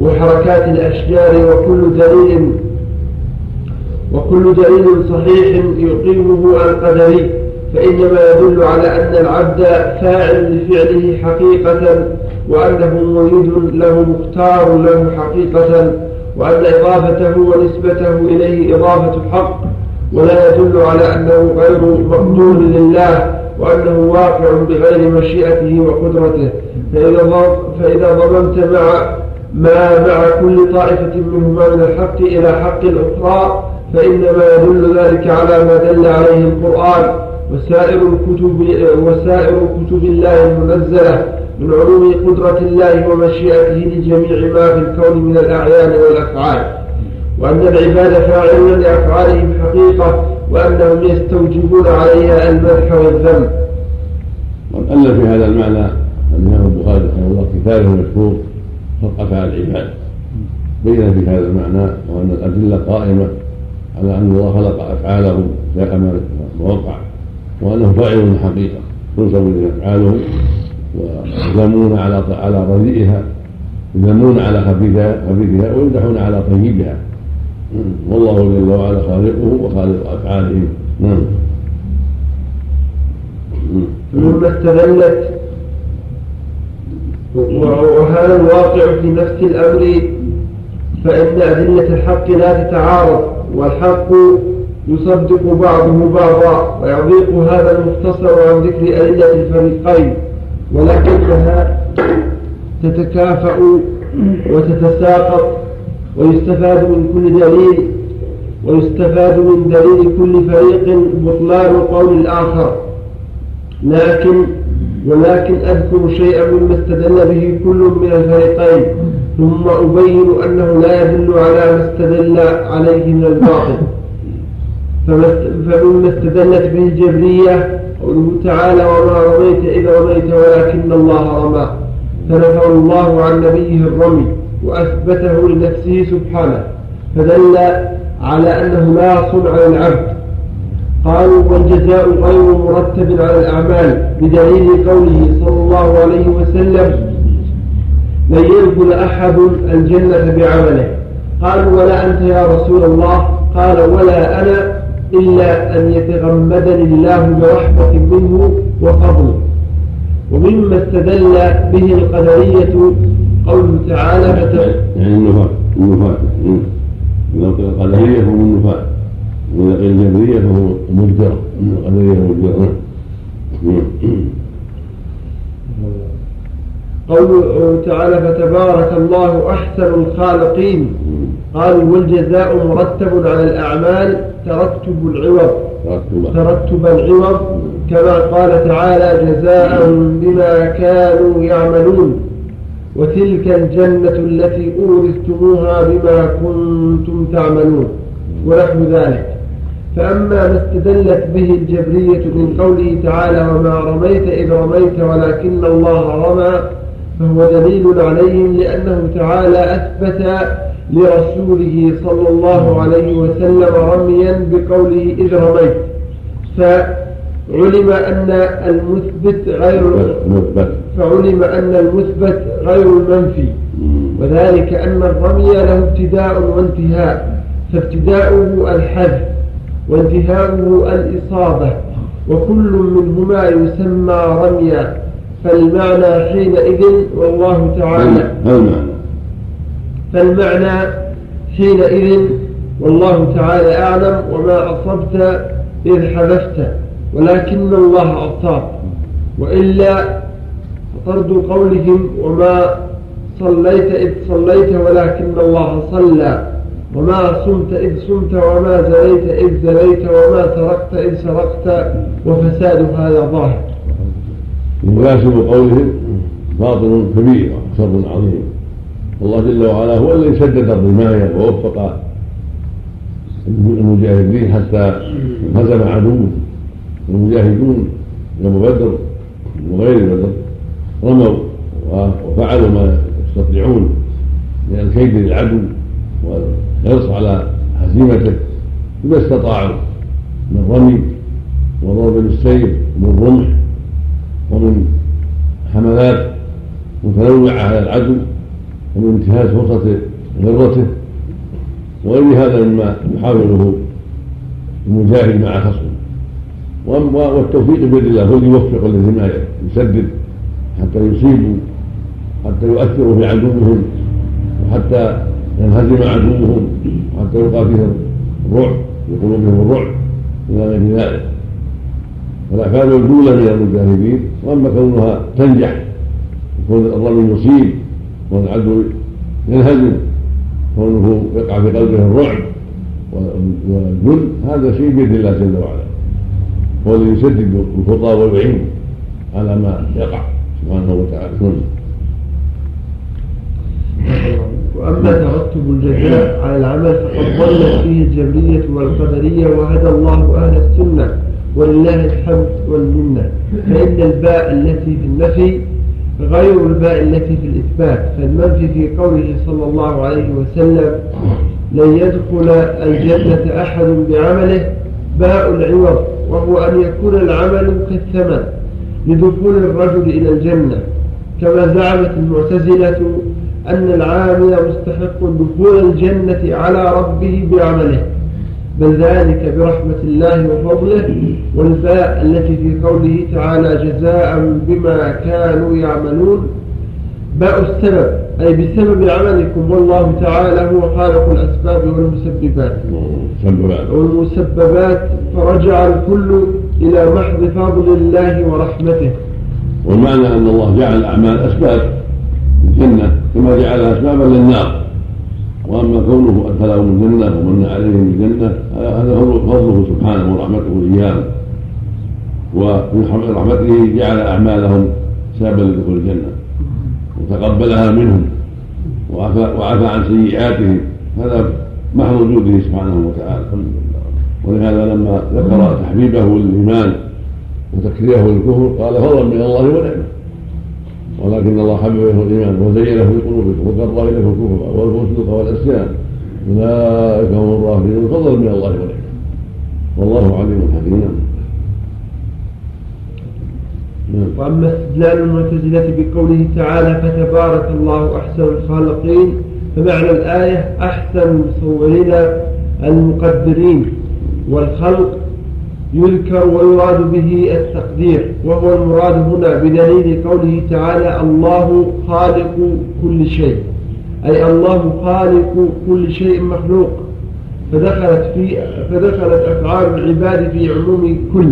[SPEAKER 3] وحركات الأشجار وكل دليل وكل دليل صحيح يقيمه القدري فإنما يدل على أن العبد فاعل لفعله حقيقة وأنه مريد له مختار له حقيقة وأن إضافته ونسبته إليه إضافة حق ولا يدل على أنه غير مقدور لله وأنه واقع بغير مشيئته وقدرته فإذا, فإذا ضممت مع ما مع كل طائفة منهما من الحق إلى حق الأخرى فإنما يدل ذلك على ما دل عليه القرآن وسائر الكتب وسائر كتب الله المنزلة من علوم قدرة الله ومشيئته لجميع ما في الكون من الأعيان والأفعال وأن العباد فاعلون لأفعالهم حقيقة
[SPEAKER 2] وأنهم يستوجبون عليها المدح والذم.
[SPEAKER 3] ألف في هذا المعنى
[SPEAKER 2] الإمام البخاري
[SPEAKER 3] رحمه
[SPEAKER 2] الله كتابه المشهور خلق أفعال العباد بين في هذا المعنى وأن الأدلة قائمة على أن الله خلق أفعالهم في ما وقع وأنه فاعل حقيقة تنسب إليه أفعالهم ويذمون على على رديئها يذمون على خبيثها ويمدحون على طيبها والله جل وعلا خالقه وخالق افعاله نعم
[SPEAKER 3] ثم استدلت وهذا الواقع في نفس الامر فان ادله الحق لا تتعارض والحق يصدق بعضه بعضا ويضيق هذا المختصر عن ذكر ادله الفريقين ولكنها تتكافأ وتتساقط ويستفاد من كل دليل ويستفاد من دليل كل فريق بطلان قول الآخر لكن ولكن أذكر شيئا مما استدل به كل من الفريقين ثم أبين أنه لا يدل على ما استدل عليه من الباطل فمما استدلت به الجبرية قوله تعالى وما رميت إذا رميت ولكن الله رمى فنفى الله عن نبيه الرمي وأثبته لنفسه سبحانه فدل على أنه لا صنع للعبد قالوا والجزاء غير مرتب على الأعمال بدليل قوله صلى الله عليه وسلم لن يدخل أحد الجنة بعمله قالوا ولا أنت يا رسول الله قال ولا أنا إلا أن يتغمدني الله برحمة منه وفضله ومما استدل به القدرية قوله تعالى فتح يعني, يعني النفاق
[SPEAKER 2] النفاة يعني إذا القدرية فهم النفاة وإذا قيل الجبرية فهم المرجعة القدرية المرجعة قوله
[SPEAKER 3] تعالى فتبارك الله أحسن الخالقين قالوا والجزاء مرتب على الأعمال ترتب العوض ترتب العوض كما قال تعالى جزاء بما كانوا يعملون وتلك الجنة التي أورثتموها بما كنتم تعملون ونحو ذلك فأما ما استدلت به الجبرية من قوله تعالى وما رميت إذ رميت ولكن الله رمى فهو دليل عليهم لأنه تعالى أثبت لرسوله صلى الله عليه وسلم رميا بقوله إذ رميت فعلم أن المثبت غير المثبت فعلم أن المثبت غير المنفي وذلك أن الرمي له ابتداء وانتهاء فابتداؤه الحذف وانتهاؤه الإصابة وكل منهما يسمى رميا فالمعنى حينئذ والله تعالى فالمعنى حينئذ والله تعالى أعلم وما أصبت إذ حذفت ولكن الله أصاب وإلا طرد قولهم وما صليت إذ صليت ولكن الله صلى وما صمت إذ صمت وما زليت إذ زليت وما سرقت إذ سرقت وفساد هذا ظاهر
[SPEAKER 2] مناسب قولهم باطل كبير وشر عظيم والله جل وعلا هو الذي سدد الرماية ووفق المجاهدين حتى هزم عدوه المجاهدون يوم بدر وغير بدر رموا وفعلوا ما يستطيعون من الكيد للعدو والحرص على هزيمته بما استطاعوا من رمي وضرب السير ومن رمح ومن حملات متنوعة على العدو ومن انتهاز فرصة غرته وغير هذا مما يحاوله المجاهد مع خصمه والتوفيق بيد الله هو اللي يوفق الذي ما يسدد حتى يصيبوا حتى يؤثروا في عدوهم وحتى ينهزم عدوهم وحتى يلقى فيهم الرعب في قلوبهم الرعب الى غير ذلك فالاحفاد الجوله من المجاهدين واما كونها تنجح وكون الرجل يصيب والعدو ينهزم كونه يقع في قلبه الرعب والجل هذا شيء بيد الله جل وعلا هو الذي يسدد الخطى ويعين على ما يقع سبحانه وتعالى
[SPEAKER 3] واما ترتب الجزاء على العمل فقد ضلت فيه الجبريه والقدريه وهدى الله اهل السنه ولله الحمد والمنه فان الباء التي في النفي غير الباء التي في الاثبات فالمنفي في قوله صلى الله عليه وسلم لن يدخل الجنه احد بعمله باء العوض وهو ان يكون العمل كالثمن لدخول الرجل إلى الجنة كما زعمت المعتزلة أن العامل مستحق دخول الجنة على ربه بعمله بل ذلك برحمة الله وفضله والفاء التي في قوله تعالى جزاء بما كانوا يعملون باء السبب أي بسبب عملكم والله تعالى هو خالق الأسباب والمسببات والمسببات فرجع الكل إلى بعد فضل
[SPEAKER 2] الله ورحمته والمعنى أن الله
[SPEAKER 3] جعل
[SPEAKER 2] الأعمال أسباب للجنة كما جعلها أسبابا للنار وأما كونه أدخلهم الجنة ومن عليهم الجنة هذا هو فضله سبحانه ورحمته إياهم ومن رحمته جعل أعمالهم سببا لدخول الجنة وتقبلها منهم وعفى عن سيئاتهم هذا محض وجوده سبحانه وتعالى ولهذا لما ذكر تحبيبه للايمان وتكريهه للكفر قال فضلا من الله ونعمه ولكن الله حبب له الايمان وزينه في قلوبكم وكره اليكم الكفر والفسوق والعصيان اولئك هم الرافضون فضلا من الله ونعمه والله عليم حكيم نعم.
[SPEAKER 3] واما استدلال المعتزله بقوله تعالى فتبارك الله احسن الخالقين فمعنى الايه احسن المصورين المقدرين والخلق يذكر ويراد به التقدير وهو المراد هنا بدليل قوله تعالى الله خالق كل شيء أي الله خالق كل شيء مخلوق فدخلت في فدخلت أفعال العباد في عموم كل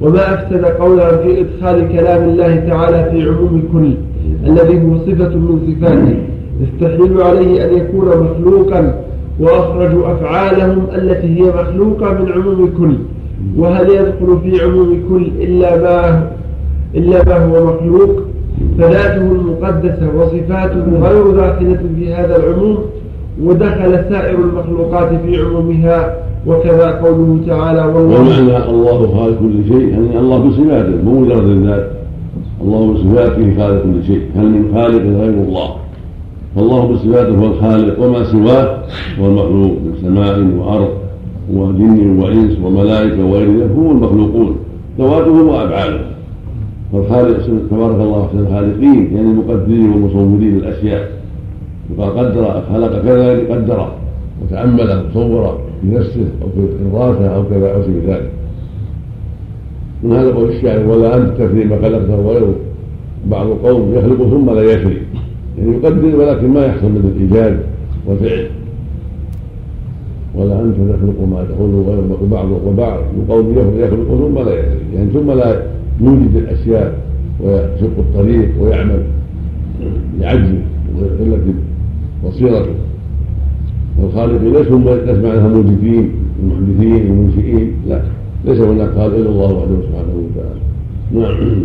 [SPEAKER 3] وما أفسد قولها في إدخال كلام الله تعالى في عموم كل الذي هو صفة من صفاته يستحيل عليه أن يكون مخلوقا وأخرجوا أفعالهم التي هي مخلوقة من عموم كل وهل يدخل في عموم كل إلا ما إلا ما هو مخلوق فذاته المقدسة وصفاته غير داخلة في هذا العموم ودخل سائر المخلوقات في عمومها وكذا قوله تعالى
[SPEAKER 2] والله ومعنى الله خالق كل شيء يعني الله بصفاته مو مجرد الذات الله بصفاته خالق كل شيء هل من خالق غير الله فالله بصفاته هو الخالق وما سواه هو المخلوق من سماء وارض وجن وانس وملائكه وغير ذلك هم المخلوقون ذواتهم وابعادهم فالخالق تبارك الله في الخالقين يعني المقدرين والمصورين الاشياء وقد قدر خلق كذا يعني قدر وتامل وصور بنفسه او بارادته او كذا او شبه ذلك من هذا قول الشاعر ولا انت تفري ما خلقته غيره بعض القوم يخلق ثم لا يفري يعني يقدر ولكن ما يحصل من الايجاد والفعل ولا انتم تخلقوا ما تقولوا وبعض بعض وقوم يخلق ثم لا يدري يعني ثم لا يوجد الاشياء ويشق الطريق ويعمل لعجزه وقله بصيرته والخالقين ليسوا نسمع عنها موجدين المحدثين المنشئين لا ليس هناك خالق الا الله وحده سبحانه وتعالى نعم,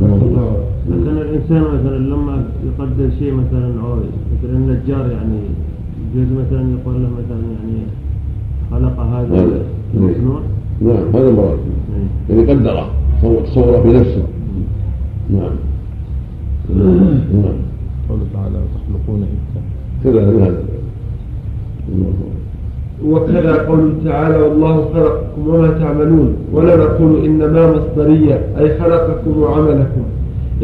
[SPEAKER 6] نعم. مثلا الانسان مثلا لما يقدر شيء مثلا او مثلا النجار يعني يجوز مثلا يقول له مثلا يعني خلق هذا نعم.
[SPEAKER 2] المصنوع نعم هذا المراد نعم. يعني قدره تصوره بنفسه نعم.
[SPEAKER 6] نعم نعم قوله تعالى وتخلقون
[SPEAKER 2] كذا هذا
[SPEAKER 3] وكذا قوله تعالى والله خلقكم وما تعملون ولا نقول انما مصدريه اي خلقكم وعملكم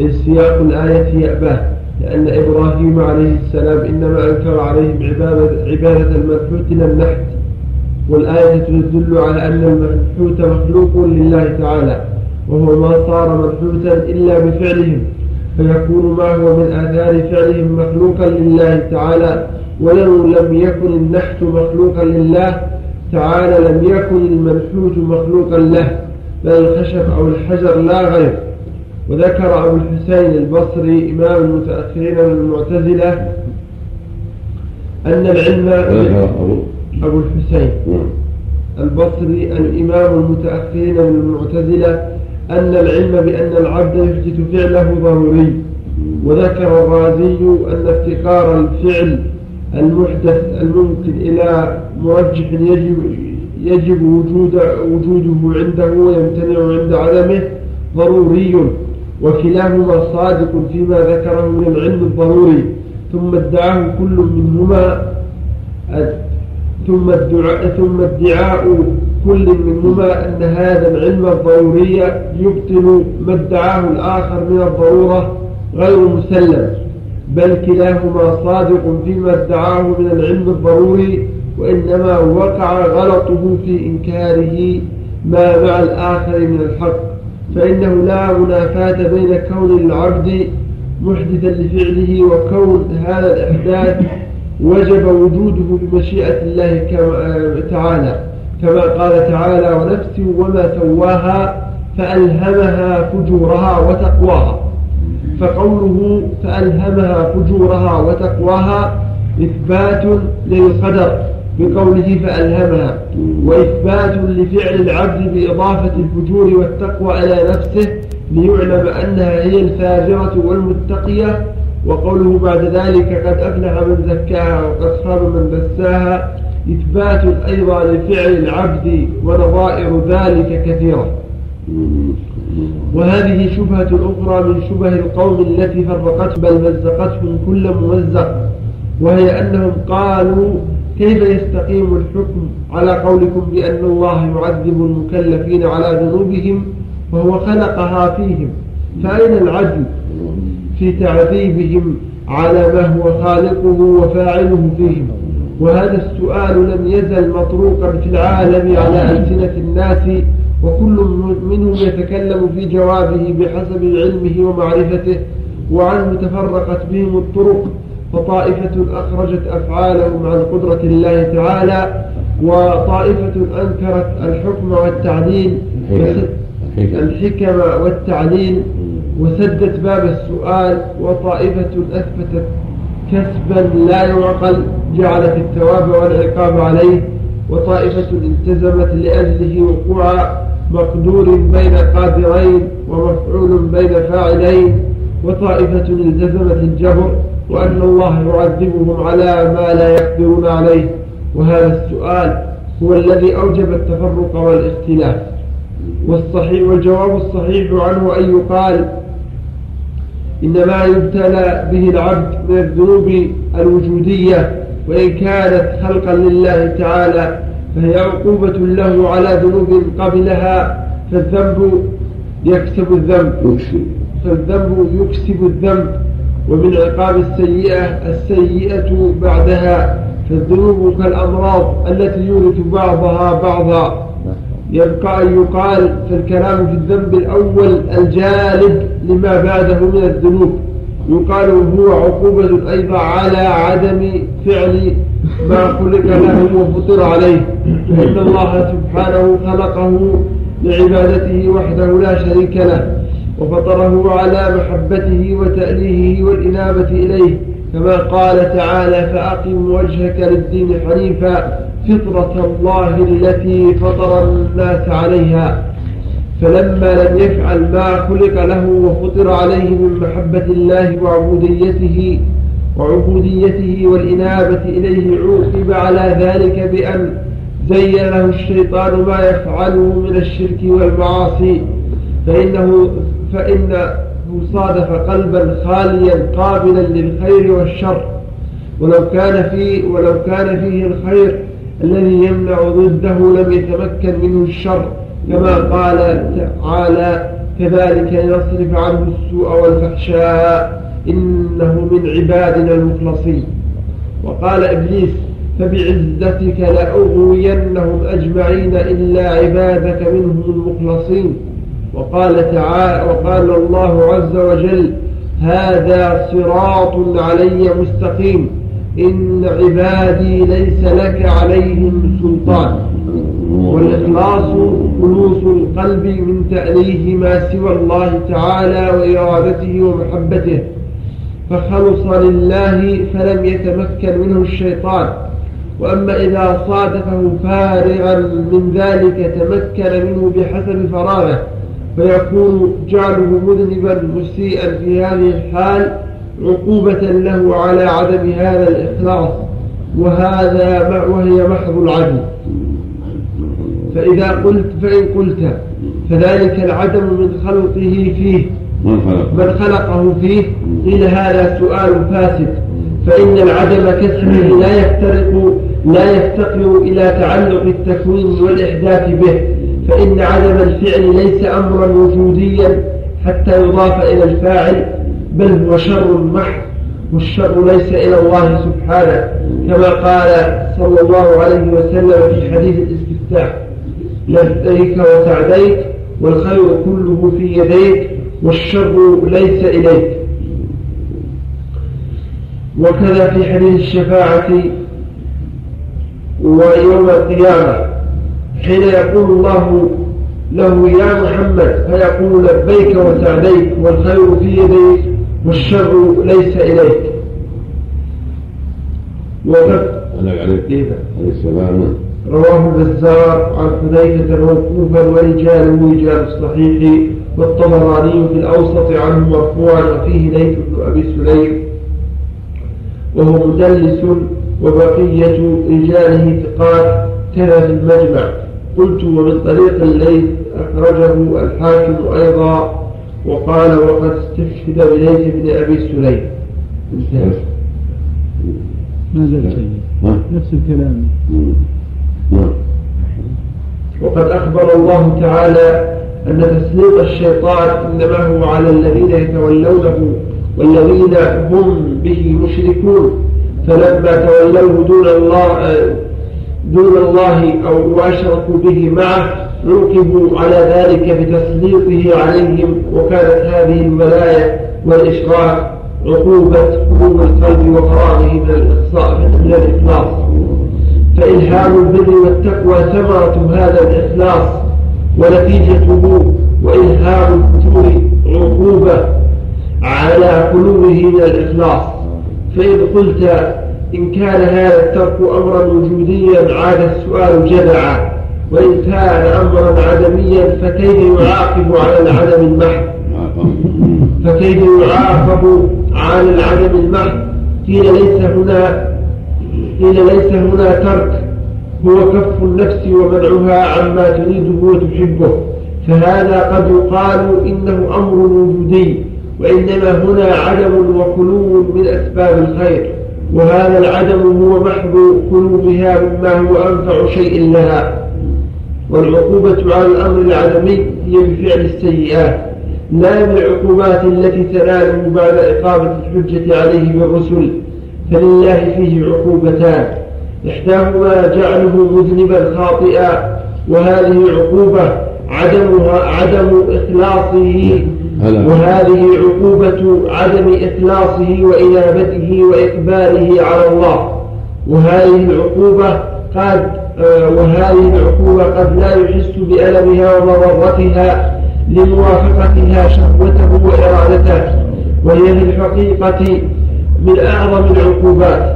[SPEAKER 3] سياق الآية يأباه لأن إبراهيم عليه السلام إنما أنكر عليهم عبادة, عبادة المنحوت إلى النحت والآية تدل على أن المنحوت مخلوق لله تعالى وهو ما صار منحوتا إلا بفعلهم فيكون ما هو من آثار فعلهم مخلوقا لله تعالى ولو لم يكن النحت مخلوقا لله تعالى لم يكن المنحوت مخلوقا له بل الخشب أو الحجر لا غير وذكر أبو الحسين البصري إمام المتأخرين من المعتزلة أن العلم أبو الحسين نعم. البصري الإمام المتأخرين من المعتزلة أن العلم بأن العبد يحدث فعله ضروري وذكر الرازي أن افتقار الفعل المحدث الممكن إلى مرجح يجب يجب وجود وجوده عنده ويمتنع عند عدمه ضروري وكلاهما صادق فيما ذكره من العلم الضروري ثم ادعاه كل منهما ثم ادعاء ثم ادعاء كل منهما أن هذا العلم الضروري يبطل ما ادعاه الآخر من الضرورة غير مسلم بل كلاهما صادق فيما ادعاه من العلم الضروري وإنما وقع غلطه في إنكاره ما مع الآخر من الحق فإنه لا منافاة بين كون العبد محدثا لفعله وكون هذا الإحداث وجب وجوده بمشيئة الله تعالى كما قال تعالى ونفس وما سواها فألهمها فجورها وتقواها فقوله فألهمها فجورها وتقواها إثبات للقدر بقوله فألهمها وإثبات لفعل العبد بإضافة الفجور والتقوى إلى نفسه ليعلم أنها هي الفاجرة والمتقية وقوله بعد ذلك قد أفلح من زكاها وقد خاب من دساها إثبات أيضا لفعل العبد ونظائر ذلك كثيرة وهذه شبهة أخرى من شبه القوم التي فرقت بل مزقتهم كل ممزق وهي أنهم قالوا كيف يستقيم الحكم على قولكم بأن الله يعذب المكلفين على ذنوبهم وهو خلقها فيهم فأين العدل في تعذيبهم على ما هو خالقه وفاعله فيهم وهذا السؤال لم يزل مطروقا في العالم على ألسنة الناس وكل منهم يتكلم في جوابه بحسب علمه ومعرفته وعنه تفرقت بهم الطرق فطائفة أخرجت أفعالهم عن قدرة الله تعالى وطائفة أنكرت الحكم والتعليل الحكم والتعليل وسدت باب السؤال وطائفة أثبتت كسبا لا يعقل جعلت الثواب والعقاب عليه وطائفة التزمت لأجله وقوع مقدور بين قادرين ومفعول بين فاعلين وطائفة التزمت الجبر وأن الله يعذبهم على ما لا يقدرون عليه وهذا السؤال هو الذي أوجب التفرق والاختلاف والصحيح والجواب الصحيح عنه أن يقال إن ما يبتلى به العبد من الذنوب الوجودية وإن كانت خلقا لله تعالى فهي عقوبة له على ذنوب قبلها فالذنب يكسب الذنب فالذنب يكسب الذنب ومن عقاب السيئة السيئة بعدها فالذنوب كالأمراض التي يورث بعضها بعضا يبقى أن يقال فالكلام في الذنب الأول الجالب لما بعده من الذنوب يقال هو عقوبة أيضا على عدم فعل ما خلق له وفطر عليه فإن الله سبحانه خلقه لعبادته وحده لا شريك له وفطره على محبته وتأليهه والإنابة إليه كما قال تعالى فأقم وجهك للدين حنيفا فطرة الله التي فطر الناس عليها فلما لم يفعل ما خلق له وفطر عليه من محبة الله وعبوديته وعبوديته والإنابة إليه عوقب على ذلك بأن زين له الشيطان ما يفعله من الشرك والمعاصي فإنه فإنه صادف قلبا خاليا قابلا للخير والشر ولو كان فيه ولو كان فيه الخير الذي يمنع ضده لم يتمكن منه الشر كما قال تعالى كذلك لنصرف عنه السوء والفحشاء إنه من عبادنا المخلصين وقال إبليس فبعزتك لأغوينهم أجمعين إلا عبادك منهم المخلصين وقال تعالى وقال الله عز وجل هذا صراط علي مستقيم إن عبادي ليس لك عليهم سلطان والإخلاص خلوص القلب من تأليه ما سوى الله تعالى وإرادته ومحبته فخلص لله فلم يتمكن منه الشيطان وأما إذا صادفه فارغا من ذلك تمكن منه بحسب فراغه فيكون جعله مذنبا مسيئا في هذه الحال عقوبة له على عدم هذا الإخلاص وهذا ما وهي محض العدل فإذا قلت فإن قلت فذلك العدم من خلقه فيه من خلقه فيه قيل هذا سؤال فاسد فإن العدم كسره لا يفترق لا يفتقر إلى تعلق التكوين والإحداث به فإن عدم الفعل ليس أمرا وجوديا حتى يضاف إلى الفاعل بل هو شر محض والشر ليس إلى الله سبحانه كما قال صلى الله عليه وسلم في حديث الاستفتاح لبيك وسعديك والخير كله في يديك والشر ليس إليك وكذا في حديث الشفاعة ويوم القيامة حين يقول الله له يا محمد فيقول لبيك وسعديك والخير في يديك والشر ليس إليك
[SPEAKER 2] وقد السلام
[SPEAKER 3] رواه البزار عن حذيفة موقوفا ورجاله رجال الصحيح والطبراني في الأوسط عنه مرفوعا وفيه ليث بن أبي سليم وهو مدلس وبقية رجاله ثقات كذا في المجمع قلت ومن طريق الليث أخرجه الحاكم أيضا وقال وقد استشهد بليث بن أبي سليم
[SPEAKER 6] ما زال نفس الكلام
[SPEAKER 3] وقد أخبر الله تعالى أن تسليط الشيطان إنما هو على الذين يتولونه والذين هم به مشركون فلما تولوه دون الله دون الله أو وأشركوا به معه عوقبوا على ذلك بتسليطه عليهم وكانت هذه الولاية والإشراك عقوبة قوم القلب وفراغه من الإخلاص من الإخلاص فإلهام البر والتقوى ثمرة هذا الإخلاص ونتيجته وإلهام الفتور عقوبة على قلوبه من الإخلاص فإن قلت إن كان هذا الترك أمرا وجوديا عاد السؤال جدعا وإن كان أمرا عدميا فكيف يعاقب على العدم المحض فكيف يعاقب على العدم المحض قيل ليس هنا قيل ليس هنا ترك هو كف النفس ومنعها عما تريده وتحبه فهذا قد يقال إنه أمر وجودي وإنما هنا عدم وخلو من أسباب الخير وهذا العدم هو محض بها مما هو أنفع شيء لها والعقوبة على الأمر العدمي هي بفعل السيئات لا بالعقوبات التي تناله بعد إقامة الحجة عليه بالرسل فلله فيه عقوبتان إحداهما جعله مذنبا خاطئا وهذه عقوبة عدمها عدم إخلاصه وهذه عقوبة عدم إخلاصه وإنابته وإقباله على الله وهذه العقوبة قد آه، وهذه العقوبة قد لا يحس بألمها ومضرتها لموافقتها شهوته وإرادته وهي في الحقيقة من أعظم العقوبات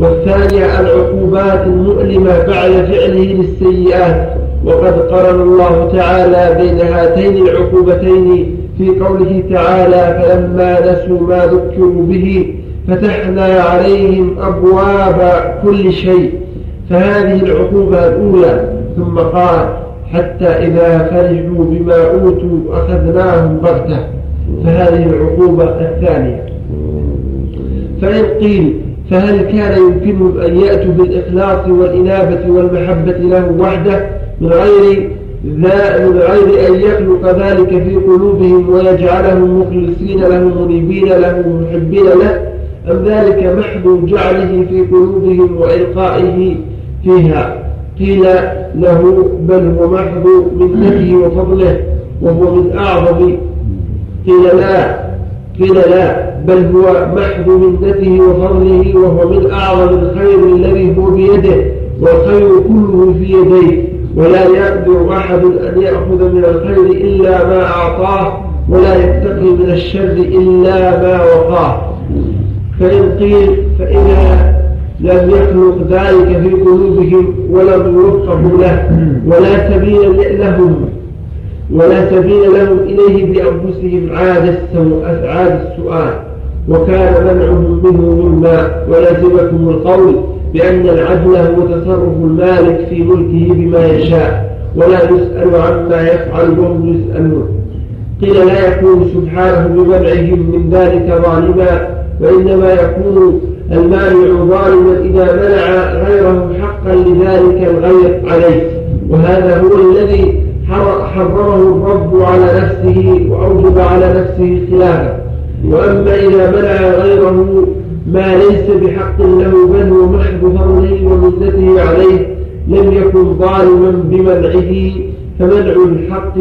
[SPEAKER 3] والثانية العقوبات المؤلمة بعد فعله للسيئات وقد قرن الله تعالى بين هاتين العقوبتين في قوله تعالى فلما نسوا ما ذكروا به فتحنا عليهم أبواب كل شيء فهذه العقوبة الأولى ثم قال حتى إذا فرحوا بما أوتوا أخذناهم بغتة فهذه العقوبة الثانية فإن قيل فهل كان يمكنهم أن يأتوا بالإخلاص والإنابة والمحبة له وحده من غير لا غير أن يخلق ذلك في قلوبهم ويجعلهم مخلصين له منيبين له محبين له أم ذلك محض جعله في قلوبهم وإلقائه فيها قيل له بل هو محض منته وفضله وهو من أعظم قيل لا قيل لا بل هو محض منته وفضله وهو من أعظم الخير الذي هو بيده والخير كله في يديه ولا يقدر أحد أن يأخذ من الخير إلا ما أعطاه ولا يتقي من الشر إلا ما وقاه فإن قيل فإذا لم يخلق ذلك في قلوبهم ولم يوفقوا له ولا سبيل لهم ولا سبيل لهم إليه بأنفسهم عاد عاد السؤال وكان منعهم منه مما ولزمكم القول بأن العدل هو تصرف المالك في ملكه بما يشاء ولا يسأل عما يفعل وهم يسألون قيل لا يكون سبحانه بمنعهم من ذلك ظالما وإنما يكون المانع ظالما إذا منع غيره حقا لذلك الغير عليه وهذا هو الذي حرمه الرب على نفسه وأوجب على نفسه خلافه وأما إذا منع غيره ما ليس بحق له بل هو محض فضله ومنته عليه لم يكن ظالما بمنعه فمنع الحق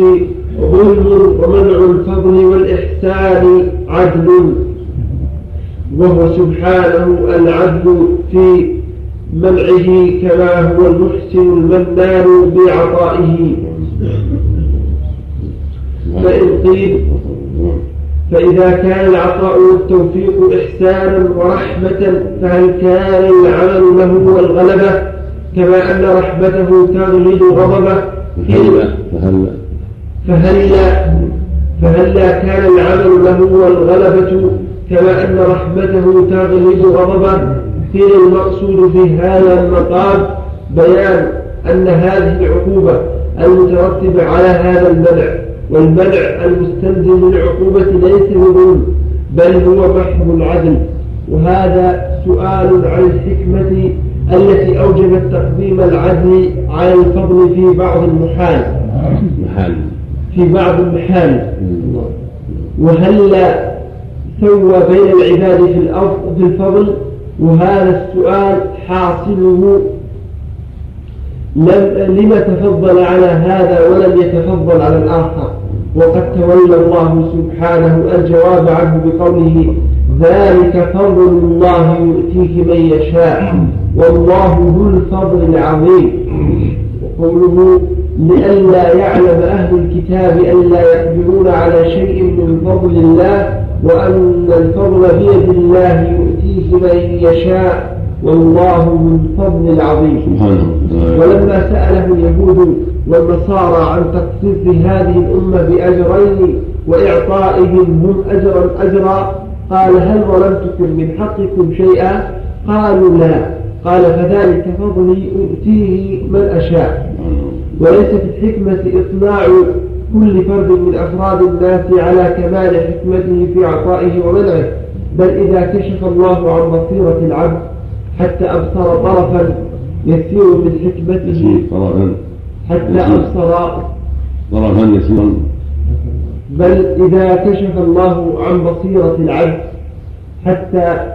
[SPEAKER 3] ظلم ومنع الفضل والإحسان عدل وهو سبحانه العدل في منعه كما هو المحسن المنان بعطائه فإن قيل فإذا كان العطاء والتوفيق إحسانا ورحمة فهل كان العمل له هو الغلبة كما أن رحمته تغلب غضبه فهل فهل فهل فهلا كان العمل له هو الغلبة كما أن رحمته تغلب غضبه قيل المقصود في هذا المقام بيان أن هذه العقوبة المترتبة على هذا المنع والمنع المستلزم للعقوبة ليس هو بل هو محض العدل وهذا سؤال عن الحكمة التي أوجبت تقديم العدل على الفضل في بعض المحال في بعض المحال وهل سوى بين العباد في الأرض في الفضل وهذا السؤال حاصله لم لما تفضل على هذا ولم يتفضل على الآخر وقد تولى الله سبحانه الجواب عنه بقوله ذلك فضل الله يؤتيه من يشاء والله ذو الفضل العظيم وقوله لئلا يعلم أهل الكتاب ألا يقدرون على شيء من فضل الله وأن الفضل بيد الله يؤتيه من يشاء والله ذو الفضل العظيم ولما سأله اليهود والنصارى عن تقصير هذه الأمة بأجرين وإعطائهم هم أجرا أجرا قال هل ظلمتكم من حقكم شيئا قالوا لا قال فذلك فضلي أؤتيه من أشاء وليس في الحكمة إطلاع كل فرد من أفراد الناس على كمال حكمته في عطائه ومنعه بل إذا كشف الله عن بصيرة العبد حتى أبصر طرفا يسير من حكمته حتى أبصر
[SPEAKER 2] طرفا يسيرا
[SPEAKER 3] بل إذا كشف الله عن بصيرة العبد حتى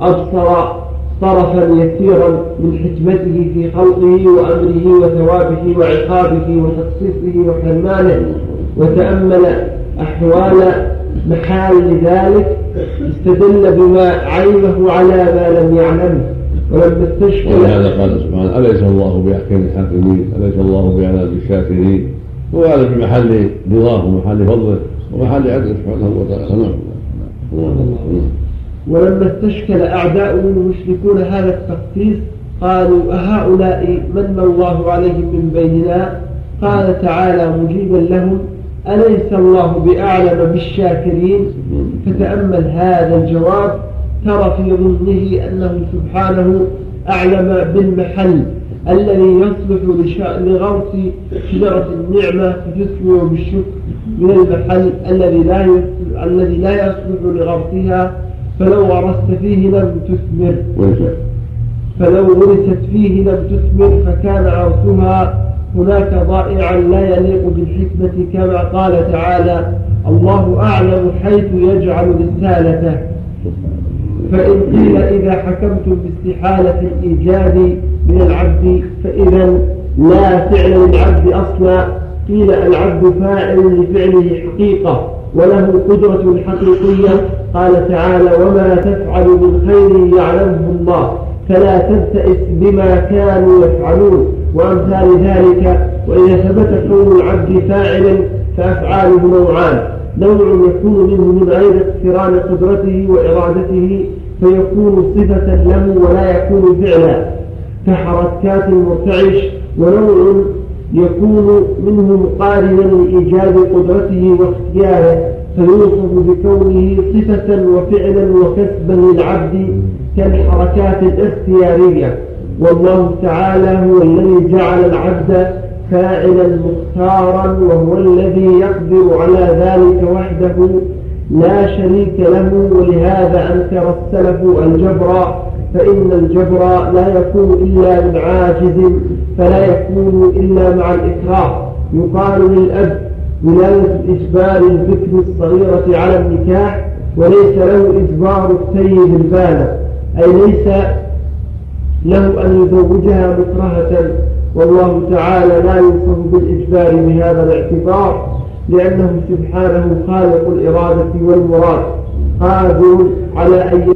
[SPEAKER 3] أبصر طرفا يسيرا من حكمته في خلقه وأمره وثوابه وعقابه وتخصيصه وحرمانه وتأمل أحوال محال ذلك استدل بما علمه على ما لم يعلمه
[SPEAKER 2] ولم تستشفى ولهذا قال سبحانه أليس الله بأحكم الحاكمين أليس الله بأعلم الشاكرين هو في بمحل رضاه ومحل فضله ومحل عدله سبحانه وتعالى نعم, نعم.
[SPEAKER 3] نعم. ولما استشكل أعداء المشركون هذا التخصيص قالوا أهؤلاء من الله عليهم من بيننا قال تعالى مجيبا لهم أليس الله بأعلم بالشاكرين نعم. فتأمل هذا الجواب ترى في غزله أنه سبحانه أعلم بالمحل الذي يصلح لغرس شجرة النعمة فجسمه بالشكر من المحل الذي لا الذي لا يصلح لغرسها فلو غرست فيه لم تثمر فلو غرست فيه لم تثمر فكان غوصها هناك ضائعا لا يليق بالحكمة كما قال تعالى الله أعلم حيث يجعل رسالته فإن قيل إذا حكمتم باستحالة الإيجاد من العبد فإذا لا فعل للعبد أصلا قيل العبد فاعل لفعله حقيقة وله قدرة حقيقية قال تعالى وما تفعل من خير يعلمه الله فلا تبتئس بما كانوا يفعلون وأمثال ذلك وإذا ثبت كون العبد فاعلا فأفعاله نوعان نوع يكون منه من غير اقتران قدرته وإرادته فيكون صفة له ولا يكون فعلا كحركات المرتعش ونوع يكون منه مقارنا لإيجاد قدرته واختياره فيوصف بكونه صفة وفعلا وكسبا للعبد كالحركات الاختيارية والله تعالى هو الذي جعل العبد فاعلا مختارا وهو الذي يقدر على ذلك وحده لا شريك له ولهذا أنكر السلف الجبر فإن الجبر لا يكون إلا من عاجز فلا يكون إلا مع الإكراه يقال للأب بلاد إجبار الذكر الصغيرة على النكاح وليس له إجبار السيد البالغ أي ليس له أن يزوجها مكرهة والله تعالى لا يوصف بالإجبار بهذا الاعتبار لأنه سبحانه خالق الإرادة والمراد قادر على أن